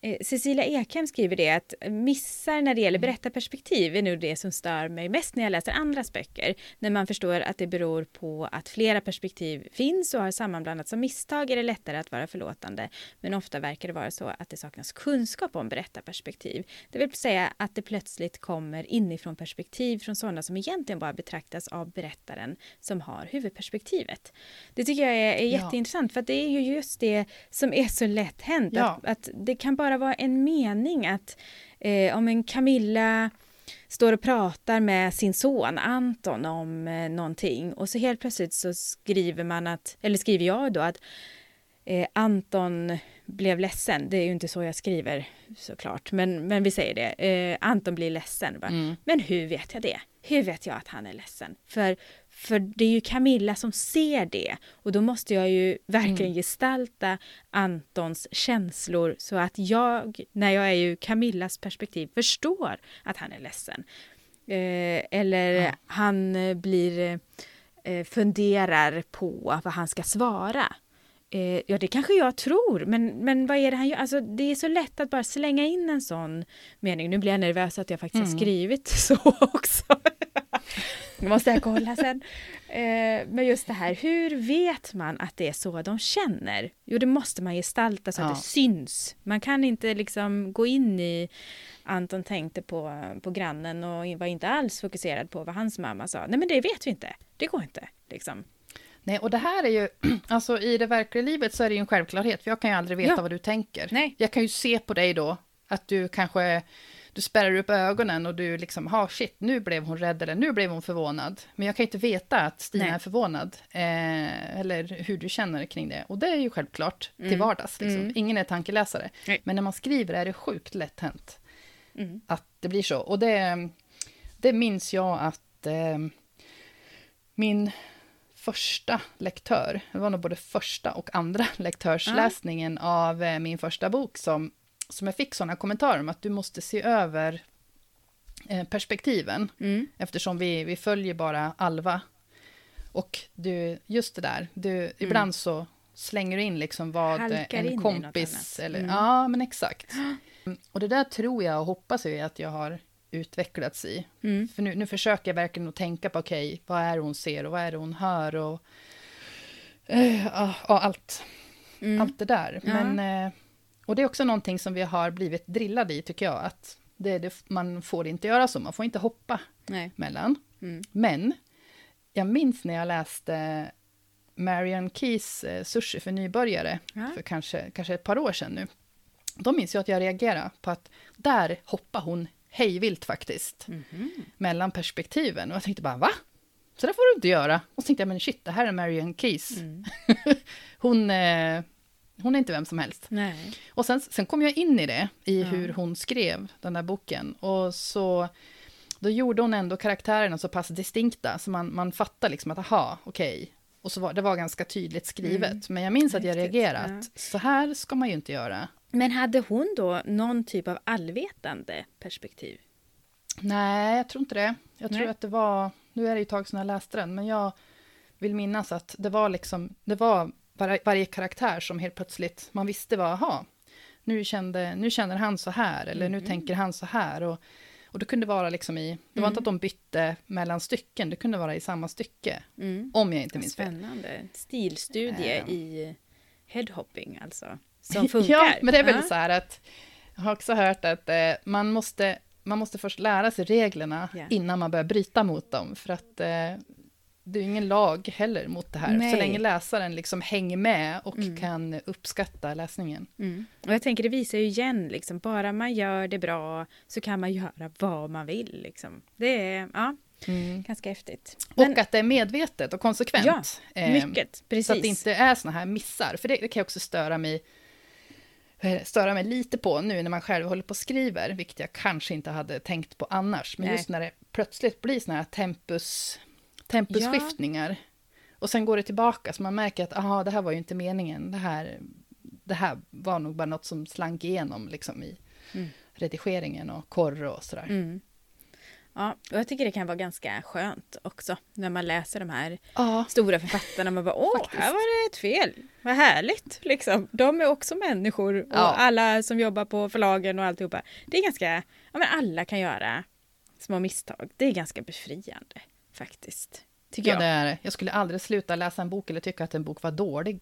Eh, Cecilia Ekhem skriver det att missar när det gäller mm. berättarperspektiv är nog det som stör mig mest när jag läser andras böcker. När man förstår att det beror på att flera perspektiv finns och har sammanblandats av misstag är det lättare att vara förlåtande. Men ofta verkar det vara så att det saknas kunskap om berättarperspektiv. Det vill säga att det plötsligt kommer inifrån perspektiv från sådana som egentligen bara betraktas av berättaren som har huvudperspektivet. Det tycker jag är, är jätteintressant ja. för det är ju just det som är så lätt hänt. Ja. Att, att det kan bara bara vara en mening att eh, om en Camilla står och pratar med sin son Anton om eh, någonting och så helt plötsligt så skriver man att, eller skriver jag då att eh, Anton blev ledsen. Det är ju inte så jag skriver såklart, men, men vi säger det. Eh, Anton blir ledsen. Mm. Men hur vet jag det? Hur vet jag att han är ledsen? För för det är ju Camilla som ser det och då måste jag ju verkligen mm. gestalta Antons känslor så att jag, när jag är ju Camillas perspektiv, förstår att han är ledsen. Eh, eller ja. han blir eh, funderar på vad han ska svara. Eh, ja, det kanske jag tror, men, men vad är det han gör? Alltså, det är så lätt att bara slänga in en sån mening. Nu blir jag nervös att jag faktiskt Mm. har skrivit så också. Nu måste jag kolla sen. Eh, men just det här, hur vet man att det är så de känner? Jo, det måste man gestalta så att Ja. det syns. Man kan inte liksom gå in i Anton tänkte på, på grannen och var inte alls fokuserad på vad hans mamma sa. Nej, men det vet vi inte. Det går inte. Liksom. Nej, och det här är ju, alltså i det verkliga livet så är det ju en självklarhet, för jag kan ju aldrig veta Ja. vad du tänker. Nej. Jag kan ju se på dig då, att du kanske, du spärrar upp ögonen och du liksom, ha shit, nu blev hon rädd eller nu blev hon förvånad. Men jag kan ju inte veta att Stina Nej. är förvånad, eh, eller hur du känner kring det. Och det är ju självklart till Mm. vardags, liksom. Mm. ingen är tankeläsare. Nej. Men när man skriver är det sjukt lätt hänt Mm. att det blir så. Och det, det minns jag att eh, min första lektör, det var nog både första och andra lektörsläsningen av eh, min första bok som, som jag fick sådana kommentarer om att du måste se över eh, perspektiven Mm. eftersom vi, vi följer bara Alva. Och du, just det där, du, ibland så slänger du in liksom vad Mm. Halkar en kompis, eller, Mm. ja men exakt. Och det där tror jag och hoppas jag att jag har utvecklats i. Mm. För nu, nu försöker jag verkligen att tänka på, okej, vad är det hon ser och vad är det hon hör och, eh, ja, ja, allt, Mm. allt det där. Ja. Men, eh, och det är också någonting som vi har blivit drillade i, tycker jag, att det, det, man får inte göra så, man får inte hoppa Nej. mellan. Mm. Men jag minns när jag läste Marian Keys eh, Sushi för nybörjare, Ja. för kanske, kanske ett par år sedan nu. Då minns jag att jag reagerade på att där hoppar hon hejvilt faktiskt, Mhm. mellan perspektiven. Och jag tänkte bara, va? Så där får du inte göra. Och så tänkte jag, men shit, det här är Marian Keys. Mm. Hon, eh, hon är inte vem som helst. Nej. Och sen, sen kom jag in i det, i Ja. hur hon skrev den där boken. Och så, då gjorde hon ändå karaktärerna så pass distinkta, så man, man fattar liksom att, aha, okej. Och så var det var ganska tydligt skrivet. Mm. Men jag minns att jag reagerade, ja. så här ska man ju inte göra. Men hade hon då någon typ av allvetande perspektiv? Nej, jag tror inte det. Jag tror Nej. att det var, nu är det ju ett tag sedan jag läste den, men jag vill minnas att det var liksom, det var var, varje karaktär som helt plötsligt, man visste vad, aha, nu, kände, nu känner han så här, eller nu Mhm. tänker han så här. Och, och det kunde vara liksom i, det var inte Mm. att de bytte mellan stycken, det kunde vara i samma stycke, Mm. om jag inte minns fel. Spännande. Stilstudie Ehm. i headhopping alltså. Som funkar. Ja, men det är väl Ja. så här att, jag har också hört att eh, man, måste, man måste först lära sig reglerna Ja. innan man börjar bryta mot dem, för att eh, det är ingen lag heller mot det här, Nej. så länge läsaren liksom hänger med och Mm. kan uppskatta läsningen. Mm. Och jag tänker det visar ju igen, liksom, bara man gör det bra så kan man göra vad man vill. Liksom. Det är ja, ganska häftigt. Men, Och att det är medvetet och konsekvent. Ja, Eh, mycket, precis. Så att det inte är såna här missar, för det, det kan jag också störa mig, eh, störa mig lite på nu när man själv håller på och skriver, vilket jag kanske inte hade tänkt på annars. Men Nej. just när det plötsligt blir såna här tempus, tempusskiftningar, och sen går det tillbaka, så man märker att aha, det här var ju inte meningen, det här, det här var nog bara något som slank igenom liksom, i Mm. redigeringen och korr och sådär. Mm. Ja, och jag tycker det kan vara ganska skönt också när man läser de här Ja, stora författarna. Man bara åh, Faktiskt. här var det ett fel. Vad härligt liksom. De är också människor och Ja. alla som jobbar på förlagen och alltihopa. Det är ganska, ja men alla kan göra små misstag. Det är ganska befriande faktiskt. Tycker Ja, jag. det är. Jag skulle aldrig sluta läsa en bok eller tycka att en bok var dålig.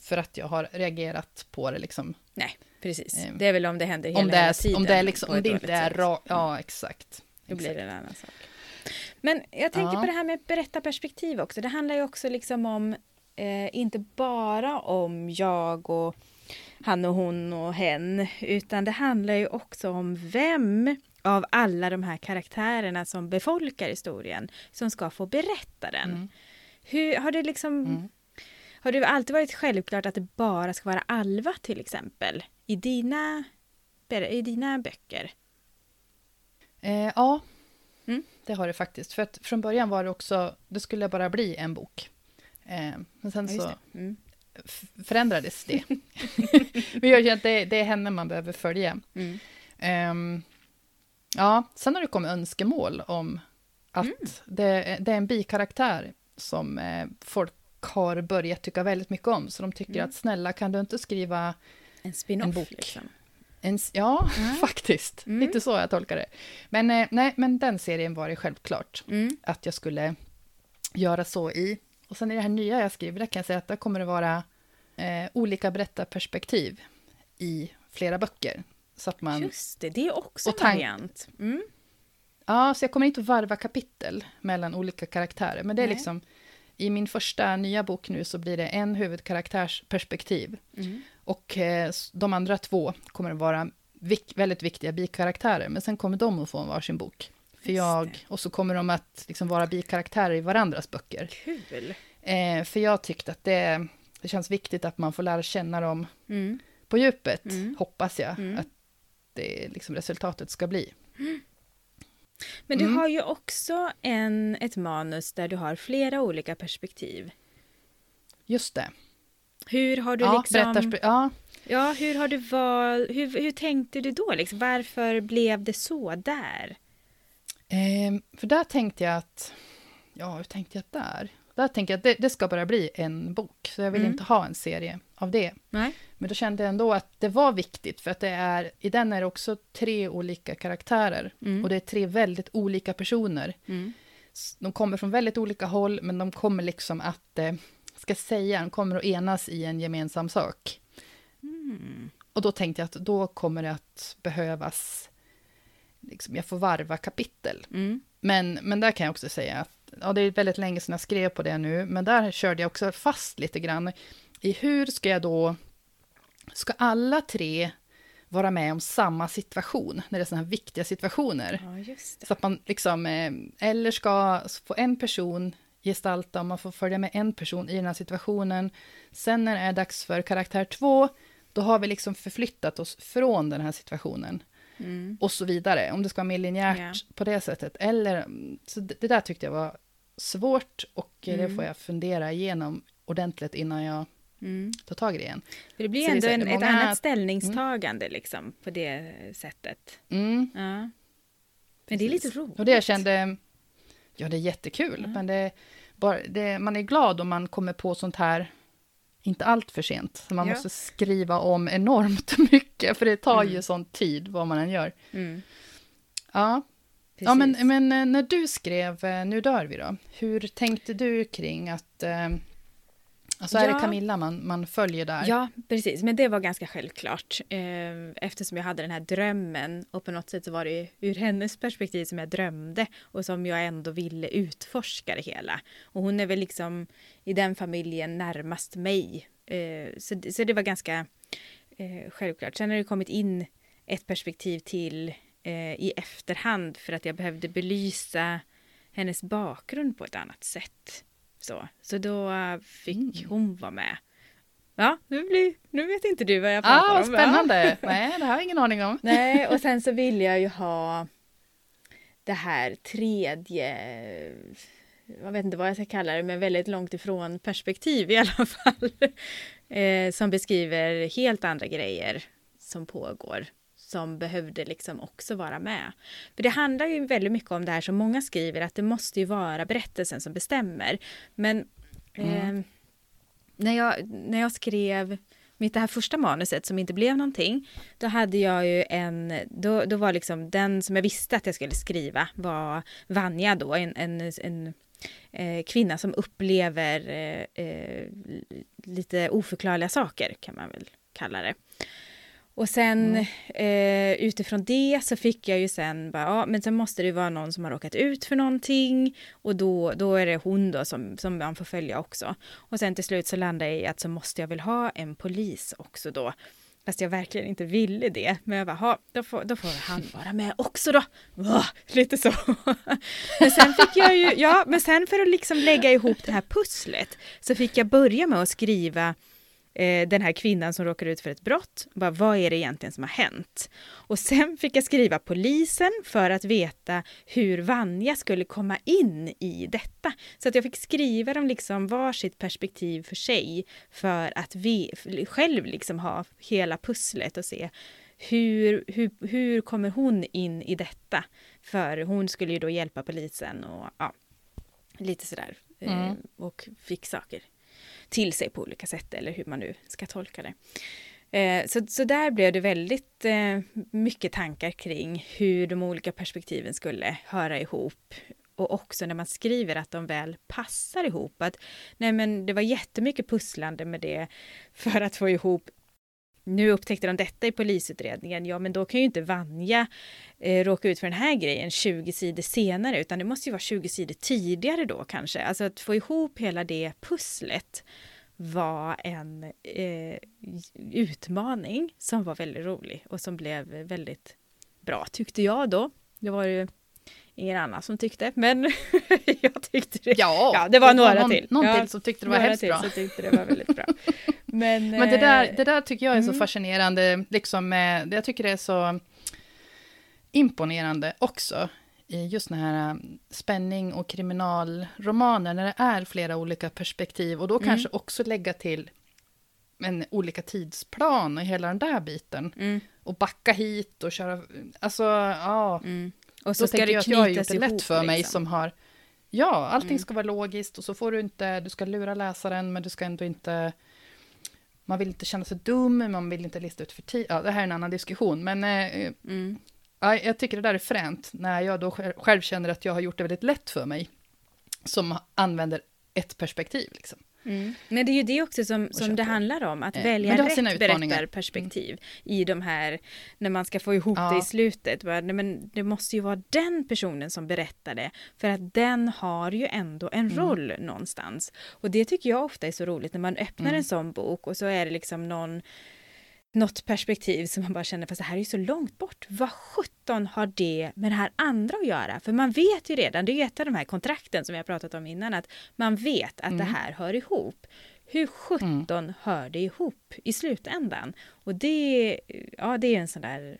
För att jag har reagerat på det liksom. Nej, precis. Ehm, det är väl om det händer hela, Om det, hela är, tiden. om det, är liksom, om det inte är sätt. ra, Ja, exakt. Då blir det en annan sak. Men jag tänker Ja. på det här med berättarperspektiv också. Det handlar ju också liksom om, eh, inte bara om jag och han och hon och hen, utan det handlar ju också om vem av alla de här karaktärerna som befolkar historien som ska få berätta den. Mm. Hur, har det liksom Mm. har det alltid varit självklart att det bara ska vara Alva till exempel i dina, i dina böcker? Eh, ja, Mm. det har det faktiskt. För att från början var det också, det skulle bara bli en bok. Eh, men sen Ja, så det. Mm. förändrades det. Men jag känner att det, det är henne man behöver följa. Mm. Ehm, ja, sen har det kommit önskemål om att Mm. det, det är en bikaraktär som eh, folk har börjat tycka väldigt mycket om. Så de tycker Mm. att snälla, kan du inte skriva En En bok. liksom. En... Ja, Mm. faktiskt. Mm. Lite så jag tolkar det. Men, eh, nej, men den serien var det självklart Mm. att jag skulle göra så i. Och sen i det här nya jag skriver, där kan jag säga att där kommer det vara eh, olika berättarperspektiv i flera böcker. Så att man... Just det, det är också en variant. Mm. Ja, så jag kommer inte att varva kapitel mellan olika karaktärer. Men det är Nej. liksom, i min första nya bok nu så blir det en huvudkaraktärsperspektiv. Mm. Och eh, de andra två kommer att vara vik- väldigt viktiga bikaraktärer. Men sen kommer de att få en varsin bok. För jag, och så kommer de att liksom vara bikaraktärer i varandras böcker. Kul. Eh, för jag tyckte att det, det känns viktigt att man får lära känna dem Mm. på djupet, Mm. hoppas jag, Mm. att det liksom resultatet ska bli. Men du Mm. har ju också en, ett manus där du har flera olika perspektiv. Just det. Hur har du Ja, liksom... ja, Ja, hur har du valt... Hur, hur tänkte du då? Liksom? Varför blev det så där? Ehm, för där tänkte jag att, ja, hur tänkte jag där? Där tänkte jag att det, det ska bara bli en bok, så jag vill Mm. inte ha en serie av det. Nej. Men då kände jag ändå att det var viktigt, för att det är, i den är det också tre olika karaktärer. Mm. Och det är tre väldigt olika personer. Mm. De kommer från väldigt olika håll, men de kommer liksom att, eh, ska säga, de kommer att enas i en gemensam sak. Mm. Och då tänkte jag att då kommer det att behövas, liksom, jag får varva kapitel. Mm. Men, men där kan jag också säga att ja, det är väldigt länge sedan jag skrev på det nu, men där körde jag också fast lite grann i hur ska jag då, ska alla tre vara med om samma situation, när det är sådana här viktiga situationer? Ja. Så att man liksom, eh, eller ska få en person gestalta, och man får följa med en person i den här situationen. Sen när det är dags för karaktär två, då har vi liksom förflyttat oss från den här situationen Mm. och så vidare. Om det ska vara mer linjärt Ja. på det sättet. Eller, så det, det där tyckte jag var svårt och eh, det Mm. får jag fundera igenom ordentligt innan jag Mm. tar tag i det igen. För det blir Så ändå en, det är ett annat ställningstagande liksom, på det sättet. Mm. Ja. Men det är lite Precis. roligt. Och det jag kände, ja det är jättekul, Mm. men det, bara, det, man är glad om man kommer på sånt här inte allt för sent. Så man Ja. måste skriva om enormt mycket, för det tar Mm. ju sån tid vad man än gör. Mm. Ja, Precis. ja men, men eh, när du skrev eh, Nu dör vi då, hur tänkte du kring att... Eh, alltså är Ja. det Camilla man, man följer där? Ja, precis. Men det var ganska självklart. Eh, eftersom jag hade den här drömmen och på något sätt så var det ur hennes perspektiv som jag drömde och som jag ändå ville utforska det hela. Och hon är väl liksom i den familjen närmast mig. Eh, så, det- så det var ganska eh, självklart. Sen har det kommit in ett perspektiv till i efterhand för att jag behövde belysa hennes bakgrund på ett annat sätt. Så, så då fick Mm. hon vara med. Ja, nu, blir, nu vet inte du vad jag pratar Ah, om. spännande! Nej, det har jag ingen aning om. Nej, och sen så vill jag ju ha det här tredje, jag vet inte vad jag ska kalla det, men väldigt långt ifrån perspektiv i alla fall. Eh, som beskriver helt andra grejer som pågår. Som behövde liksom också vara med. För det handlar ju väldigt mycket om det här som många skriver, att det måste ju vara berättelsen som bestämmer. Men eh, Mm. när, jag, när jag skrev mitt det här första manuset som inte blev någonting, då hade jag ju en, då, då var liksom den som jag visste att jag skulle skriva var Vanja då, en, en, en eh, kvinna som upplever eh, eh, lite oförklarliga saker kan man väl kalla det. Och sen eh, utifrån det så fick jag ju sen bara, ja men sen måste det vara någon som har råkat ut för någonting och då, då är det hon då som, som man får följa också. Och sen till slut så landade jag i att så måste jag väl ha en polis också då. Fast jag verkligen inte ville det. Men jag bara, "Ha, då får, då får han vara med också då. Åh, lite så. Men sen fick jag ju, ja, men sen för att liksom lägga ihop det här pusslet så fick jag börja med att skriva eh, den här kvinnan som råkar ut för ett brott. Bara, vad är det egentligen som har hänt? Och sen fick jag skriva polisen för att veta hur Vanja skulle komma in i detta. Så att jag fick skriva dem liksom varsitt perspektiv för sig för att vi själv liksom ha hela pusslet och se hur, hur, hur kommer hon in i detta? För hon skulle ju då hjälpa polisen och ja, lite sådär. eh, mm. och fick saker till sig på olika sätt eller hur man nu ska tolka det. Eh, så, så där blev det väldigt eh, mycket tankar kring hur de olika perspektiven skulle höra ihop och också när man skriver att de väl passar ihop. Att, nej men det var jättemycket pusslande med det för att få ihop nu upptäckte de detta i polisutredningen, ja men då kan ju inte Vanja eh, råka ut för den här grejen 20 sidor senare, utan det måste ju vara 20 sidor tidigare då kanske. Alltså att få ihop hela det pusslet var en eh, utmaning som var väldigt rolig och som blev väldigt bra tyckte jag då. Det var ju ingen annan som tyckte, men jag tyckte det. Ja, ja det var några någon, till. Någon ja, till som tyckte det var hemskt bra. Som tyckte det var väldigt bra. Men, men det, där, eh, det där tycker jag är så mm. fascinerande, liksom, jag tycker det är så imponerande också i just den här um, spänning och kriminalromaner, när det är flera olika perspektiv, och då mm. kanske också lägga till en olika tidsplan och hela den där biten. Mm. Och backa hit och köra, alltså ja. Mm. Och så då det jag att jag har gjort det lätt för mig liksom. som har, ja, allting Mm. ska vara logiskt och så får du inte, du ska lura läsaren, men du ska ändå inte, man vill inte känna sig dum, man vill inte lista ut för tid, ja, det här är en annan diskussion, men eh, Mm. Ja, jag tycker det där är fränt, när jag då själv känner att jag har gjort det väldigt lätt för mig, som använder ett perspektiv. Liksom. Mm. Men det är ju det också som, som det handlar om, att Eh, välja rätt berättarperspektiv i de här, när man ska få ihop Ja. det i slutet. Bara, men det måste ju vara den personen som berättar det, för att den har ju ändå en Mm. roll någonstans. Och det tycker jag ofta är så roligt när man öppnar Mm. en sån bok och så är det liksom någon något perspektiv som man bara känner, fast det här är ju så långt bort. Vad sjutton har det med det här andra att göra? För man vet ju redan, det är ju ett av de här kontrakten som vi har pratat om innan, att man vet att det Mm. här hör ihop. Hur sjutton hör det ihop i slutändan? Och det, ja, det är en sån där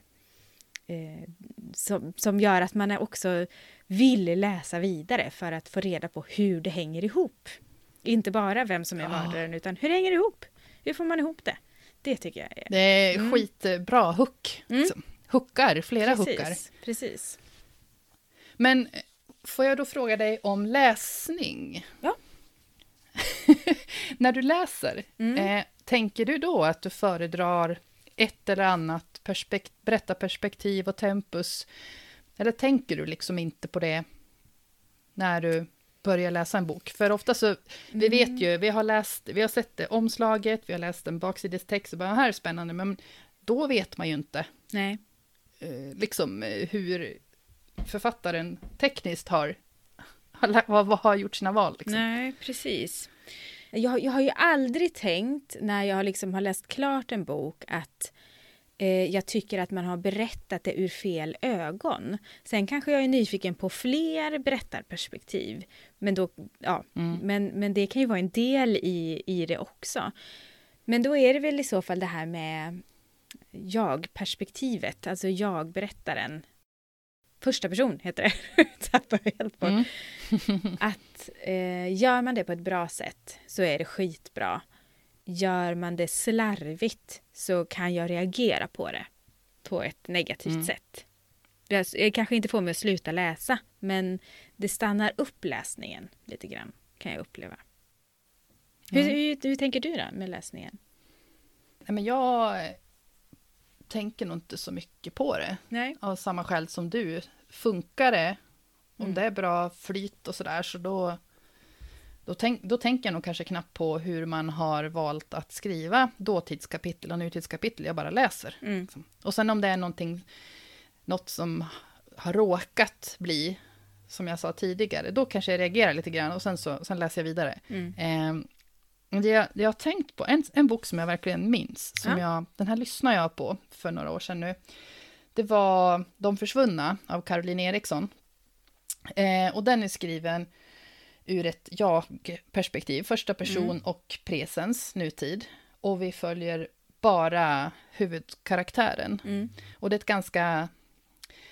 eh, som, som gör att man också vill läsa vidare för att få reda på hur det hänger ihop. Inte bara vem som är mördaren, utan hur hänger det ihop? Hur får man ihop det? Det tycker jag är... Det är Mm. skitbra hook. Mm. Liksom. Hookar, flera precis, hookar. Precis. Men eh, får jag då fråga dig om läsning? Ja. När du läser, Mm. eh, tänker du då att du föredrar ett eller annat perspekt- berättarperspektiv och tempus? Eller tänker du liksom inte på det när du börjar läsa en bok? För ofta så, vi Mm. vet ju, vi har läst, vi har sett det omslaget, vi har läst en baksidestext och bara, här är spännande, men då vet man ju inte Nej. eh, liksom eh, hur författaren tekniskt har, har, har gjort sina val. Liksom. Nej, precis. Jag, jag har ju aldrig tänkt när jag liksom har läst klart en bok att eh, jag tycker att man har berättat det ur fel ögon. Sen kanske jag är nyfiken på fler berättarperspektiv. Men, då, ja, Mm. men, men det kan ju vara en del i, i det också. Men då är det väl i så fall det här med jag-perspektivet, alltså jag-berättaren. Första person heter det. Tappar jag helt. Mm. Att eh, gör man det på ett bra sätt så är det skitbra. Gör man det slarvigt så kan jag reagera på det på ett negativt Mm. sätt. Är- kanske inte får mig att sluta läsa, men det stannar upp läsningen lite grann, kan jag uppleva. Hur, Mm. hur, hur tänker du då med läsningen? Nej, men jag tänker nog inte så mycket på det, Nej. av samma skäl som du. Funkar det, om Mm. det är bra flyt och sådär, så då, då, tänk, då tänker jag nog kanske knappt på hur man har valt att skriva dåtidskapitel och nutidskapitel, jag bara läser. Mm. Och sen om det är någonting, något som har råkat bli, som jag sa tidigare, då kanske jag reagerar lite grann och sen, så, sen läser jag vidare. Mm. Eh, det, jag, det jag har tänkt på, en, en bok som jag verkligen minns, som Ja. jag, den här lyssnade jag på för några år sedan nu, det var De försvunna av Caroline Eriksson. Eh, och den är skriven ur ett jag-perspektiv, första person Mm. och presens, nutid. Och vi följer bara huvudkaraktären. Mm. Och det är ett ganska,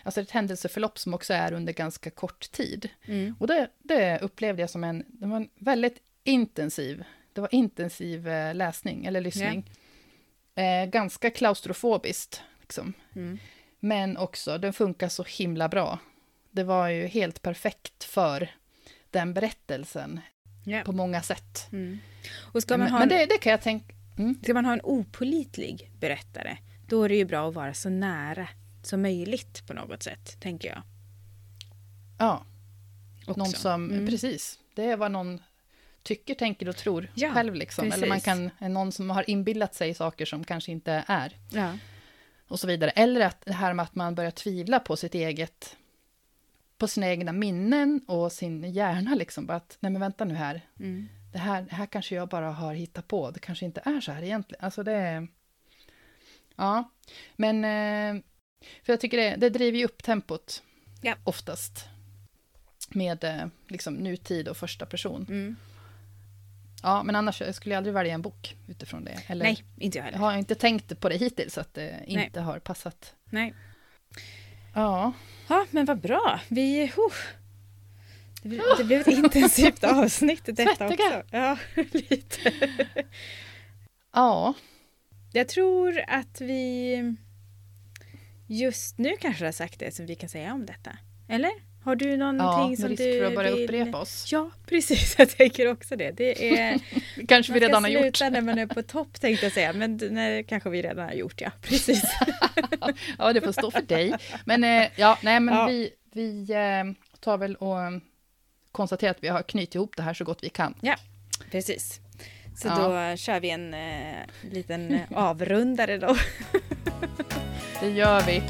alltså ett händelseförlopp som också är under ganska kort tid. Mm. Och det, det upplevde jag som en, det var en väldigt intensiv, det var intensiv eh, läsning eller lyssning. Eh, ganska klaustrofobiskt, liksom. Mm. Men också, den funkar så himla bra. Det var ju helt perfekt för den berättelsen. Ja. på många sätt. Mm. Och ska man, men ha men en, det, det kan jag tänka... Mm. ska man ha en opolitlig berättare, då är det ju bra att vara så nära som möjligt på något sätt, tänker jag. Ja, Också. någon som... Mm. Precis. Det är vad någon tycker, tänker och tror Ja, själv. Liksom. Eller man kan, någon som har inbillat sig saker som kanske inte är. Ja. och så vidare. Eller att det här med att man börjar tvivla på sitt eget, på sina egna minnen och sin hjärna liksom. Bara att, nej men vänta nu här, Mm. det här, det här kanske jag bara har hittat på, det kanske inte är så här egentligen. Alltså det är... Ja, men... eh, För jag tycker det, det driver ju upp tempot, Ja. oftast. Med eh, liksom nutid och första person. Mm. Ja, men annars jag skulle jag aldrig välja en bok utifrån det. Eller, Nej, inte jag Jag heller. har inte tänkt på det hittills, att det inte har passat. Nej. Ja, Ja, men vad bra. Vi... huh. Det, blev, det blev ett intensivt avsnitt detta Svettiga. också. Ja, lite. ja. Jag tror att vi just nu kanske har sagt det som vi kan säga om detta. Eller? Har du Ja, någonting med som risk du för att börja vill... upprepa oss. Ja, precis. Jag tänker också det. Det är... kanske vi Man ska redan har gjort. sluta när man är på topp tänkte jag säga. Men nej, kanske vi redan har gjort, ja. Precis. Ja, det får stå för dig. Men eh, ja, nej, men Ja. vi, vi eh, tar väl och eh, konstaterar att vi har knutit ihop det här så gott vi kan. Precis. Så Ja. då kör vi en eh, liten avrundare då. Det gör vi.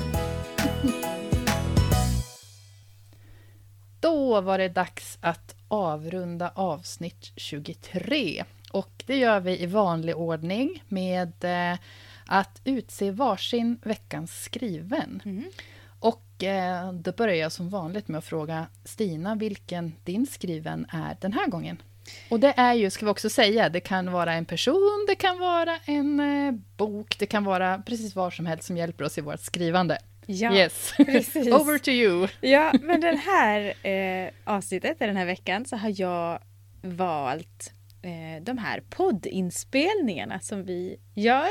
Då var det dags att avrunda avsnitt 23. Och det gör vi i vanlig ordning med eh, att utse varsin veckans skriven. Mm. Och eh, då börjar jag som vanligt med att fråga Stina vilken din skriven är den här gången. Och det är ju, ska vi också säga, det kan vara en person, det kan vara en eh, bok, det kan vara precis vad som helst som hjälper oss i vårt skrivande. Ja, yes, precis. over to you. Ja, men den här eh, avsnittet, den här veckan, så har jag valt Eh, de här poddinspelningarna som vi gör.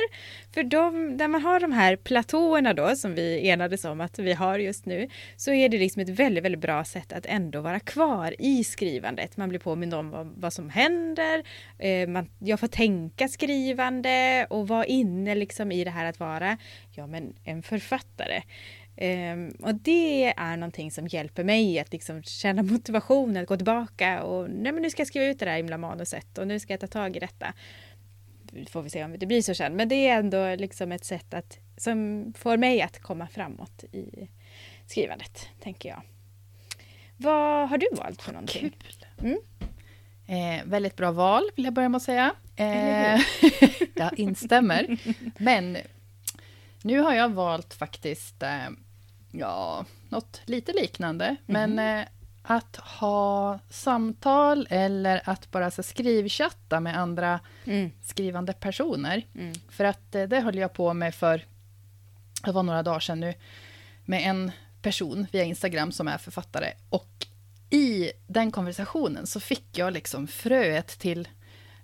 För de, där man har de här platåerna då, som vi enades om att vi har just nu, så är det liksom ett väldigt, väldigt bra sätt att ändå vara kvar i skrivandet. Man blir påmind om vad, vad som händer, eh, man, jag får tänka skrivande och vara inne liksom i det här att vara ja, men en författare. Ehm, och det är någonting som hjälper mig att liksom känna motivation att gå tillbaka och nej men nu ska jag skriva ut det där himla manuset och nu ska jag ta tag i detta. Får vi se om det blir så sen. Men det är ändå liksom ett sätt att, som får mig att komma framåt i skrivandet, tänker jag. Vad har du valt för någonting? Kul. Mm. Eh, väldigt bra val, vill jag börja med att säga. Eh, jag instämmer. Men nu har jag valt faktiskt, eh, ja, något lite liknande. Men eh, att ha samtal eller att bara så, skrivchatta med andra Mm. skrivande personer. Mm. För att eh, det höll jag på med för, det var några dagar sedan nu, med en person via Instagram som är författare. Och i den konversationen så fick jag liksom fröet till,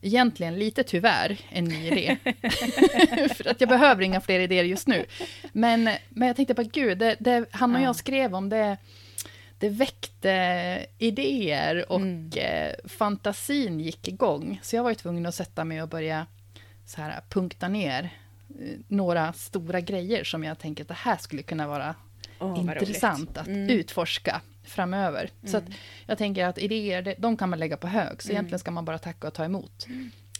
egentligen lite tyvärr, en ny idé. för att jag behöver inga fler idéer just nu. Men, men jag tänkte bara, gud, det, det han och Ja. jag skrev om det, det väckte idéer och Mm. eh, fantasin gick igång. Så jag var ju tvungen att sätta mig och börja så här, punkta ner eh, några stora grejer som jag tänker att det här skulle kunna vara Roligt. intressant att Mm. utforska framöver. Så att jag tänker att idéer, de kan man lägga på hög, så Mm. egentligen ska man bara tacka och ta emot.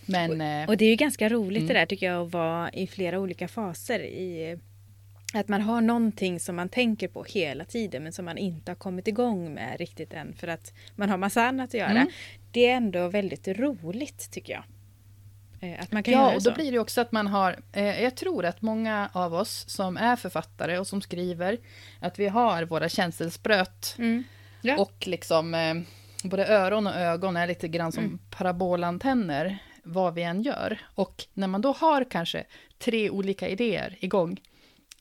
Men... eh, Och det är ju ganska roligt Mm. det där tycker jag att vara i flera olika faser i att man har någonting som man tänker på hela tiden men som man inte har kommit igång med riktigt än för att man har massa annat att göra. Mm. Det är ändå väldigt roligt tycker jag. Eh, Att man kan Ja, och då blir det också att man har... Eh, jag tror att många av oss som är författare och som skriver, att vi har våra känselspröt Mm. Ja. och liksom eh, både öron och ögon är lite grann som Mm. parabolantenner vad vi än gör. Och när man då har kanske tre olika idéer igång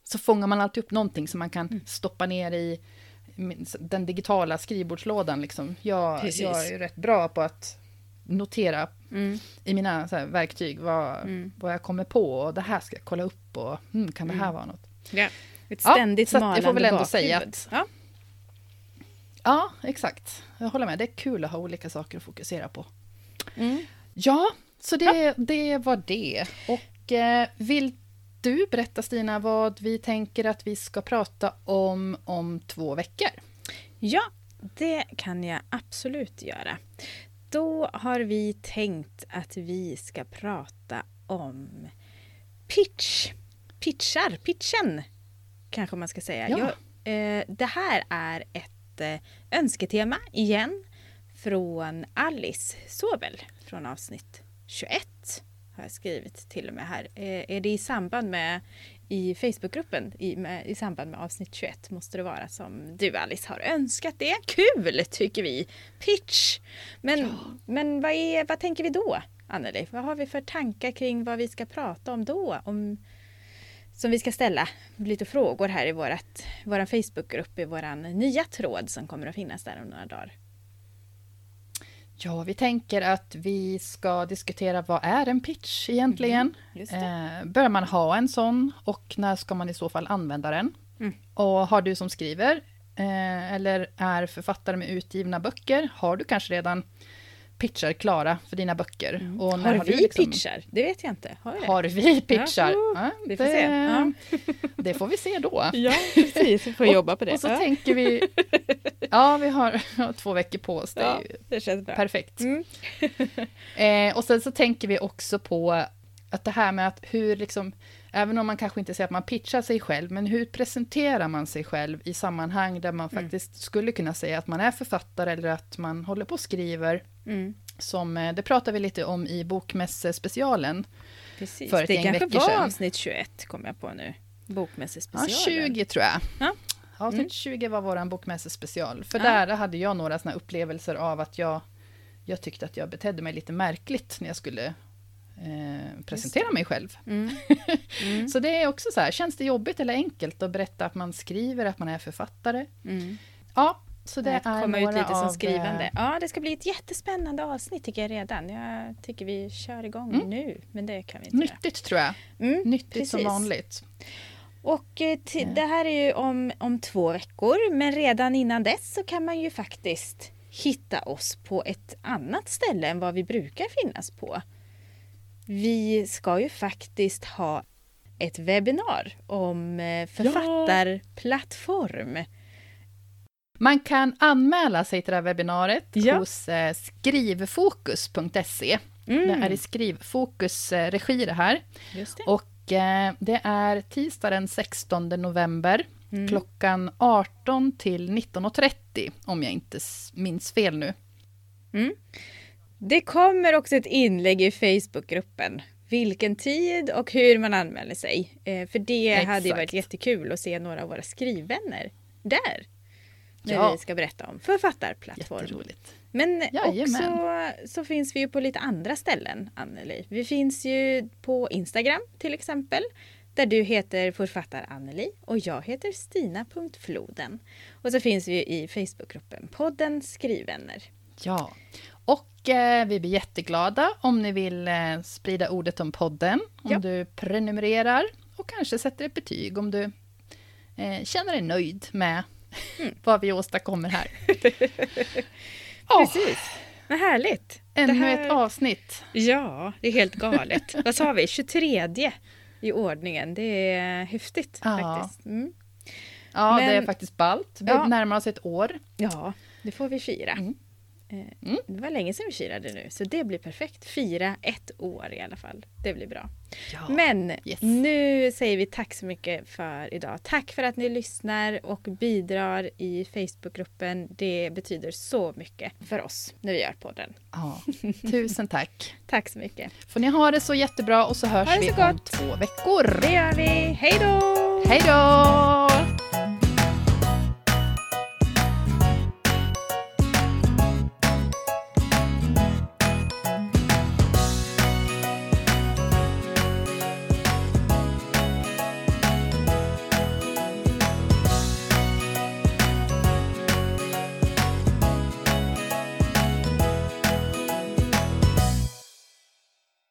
så fångar man alltid upp någonting som man kan Mm. stoppa ner i den digitala skrivbordslådan. Liksom. Jag, Precis. jag är ju rätt bra på att notera Mm. i mina här, verktyg vad, Mm. vad jag kommer på och det här ska jag kolla upp och mm, kan det här Mm. vara något? Ja. Ett Ja, ständigt så att jag malande får väl ändå bakhuvud. säga att- Ja. Ja, exakt. Jag håller med. Det är kul att ha olika saker att fokusera på. Mm. Ja, så det, ja. det var det. Och eh, vill du berätta Stina vad vi tänker att vi ska prata om om två veckor? Ja, det kan jag absolut göra. Då har vi tänkt att vi ska prata om pitch. Pitchar, pitchen kanske man ska säga. Ja. Jag, eh, det här är ett eh, önsketema igen från Alice Sobel från avsnitt 21 har jag skrivit till och med här. Eh, är det i samband med i Facebookgruppen i, med, i samband med avsnitt 21 måste det vara som du Alice har önskat det. Kul tycker vi! Pitch! Men, ja. men vad, är, vad tänker vi då, Anneli? Vad har vi för tankar kring vad vi ska prata om då? Om, som vi ska ställa lite frågor här i vår Facebookgrupp, i vår nya tråd som kommer att finnas där om några dagar. Ja, vi tänker att vi ska diskutera vad är en pitch egentligen? Mm, eh, bör man ha en sån och när ska man i så fall använda den? Mm. Och har du som skriver eh, eller är författare med utgivna böcker, har du kanske redan pitchar klara för dina böcker. Mm. Och har, har vi liksom... pitchar? Det vet jag inte. Har vi, har vi pitchar? Ja, ja, vi får det... Ja. det får vi se då. Ja, precis. Vi får jobba på det. Och så tänker vi... Ja, vi har två veckor på oss. Det, det känns bra. Perfekt. Mm. eh, och sen så tänker vi också på att det här med att hur liksom, även om man kanske inte säger att man pitchar sig själv, men hur presenterar man sig själv i sammanhang där man mm. faktiskt skulle kunna säga att man är författare eller att man håller på och skriver. Mm. Som, eh, det pratar vi lite om i bokmässespecialen. Precis, för ett det kanske var sedan. avsnitt 21, kom jag på nu. Bokmässespecialen. Ja, 20 tror jag. Ja. Avsnitt mm. 20 var vår bokmässespecial. För ja. där hade jag några såna upplevelser av att jag, jag tyckte att jag betedde mig lite märkligt när jag skulle eh, presentera mig själv. Mm. Mm. så det är också så här, känns det jobbigt eller enkelt att berätta att man skriver, att man är författare? Mm. Ja, så det är komma ut lite som skrivande. Eh, ja, det ska bli ett jättespännande avsnitt tycker jag redan. Jag tycker vi kör igång mm. nu, men det kan vi inte Nyttigt göra. tror jag. Mm, Nyttigt precis. som vanligt. Och eh, det här är ju om, om två veckor, men redan innan dess så kan man ju faktiskt hitta oss på ett annat ställe än vad vi brukar finnas på. Vi ska ju faktiskt ha ett webbinar om eh, författarplattform. Man kan anmäla sig till det här webbinariet ja. hos eh, skrivfokus.se. Mm. Det är i Skrivfokus regi det här. Det. Och eh, det är tisdag den 16 november mm. klockan 18 till 19.30 om jag inte minns fel nu. Mm. Det kommer också ett inlägg i Facebookgruppen. Vilken tid och hur man anmäler sig. Eh, för det Exakt. hade ju varit jättekul att se några av våra skrivvänner där. När ja. vi ska berätta om författarplattform. Men Jajamän. också så finns vi ju på lite andra ställen, Anneli. Vi finns ju på Instagram till exempel. Där du heter författar Anneli och jag heter Stina.floden. Och så finns vi i Facebookgruppen podden Skrivvänner. Ja, vi blir jätteglada om ni vill eh, sprida ordet om podden. Om ja. du prenumererar och kanske sätter ett betyg om du eh, känner dig nöjd med mm. vad vi åstadkommer här. Precis. Vad härligt. Ännu här... ett avsnitt. Ja, det är helt galet. vad sa vi? 23 i ordningen. Det är häftigt ja. faktiskt. Mm. Ja, Men... det är faktiskt ballt. Vi ja. närmar oss ett år. Ja, det får vi fira. Mm. Eh, mm. Det var länge sedan vi firade nu, så det blir perfekt. Fira ett år i alla fall. Det blir bra. Ja, Men yes. nu säger vi tack så mycket för idag. Tack för att ni lyssnar och bidrar i Facebookgruppen. Det betyder så mycket för oss när vi gör podden. Ja, tusen tack. tack så mycket. Får ni ha det så jättebra och så hörs så vi gott. om två veckor. Det gör vi. Hej då! Hej då!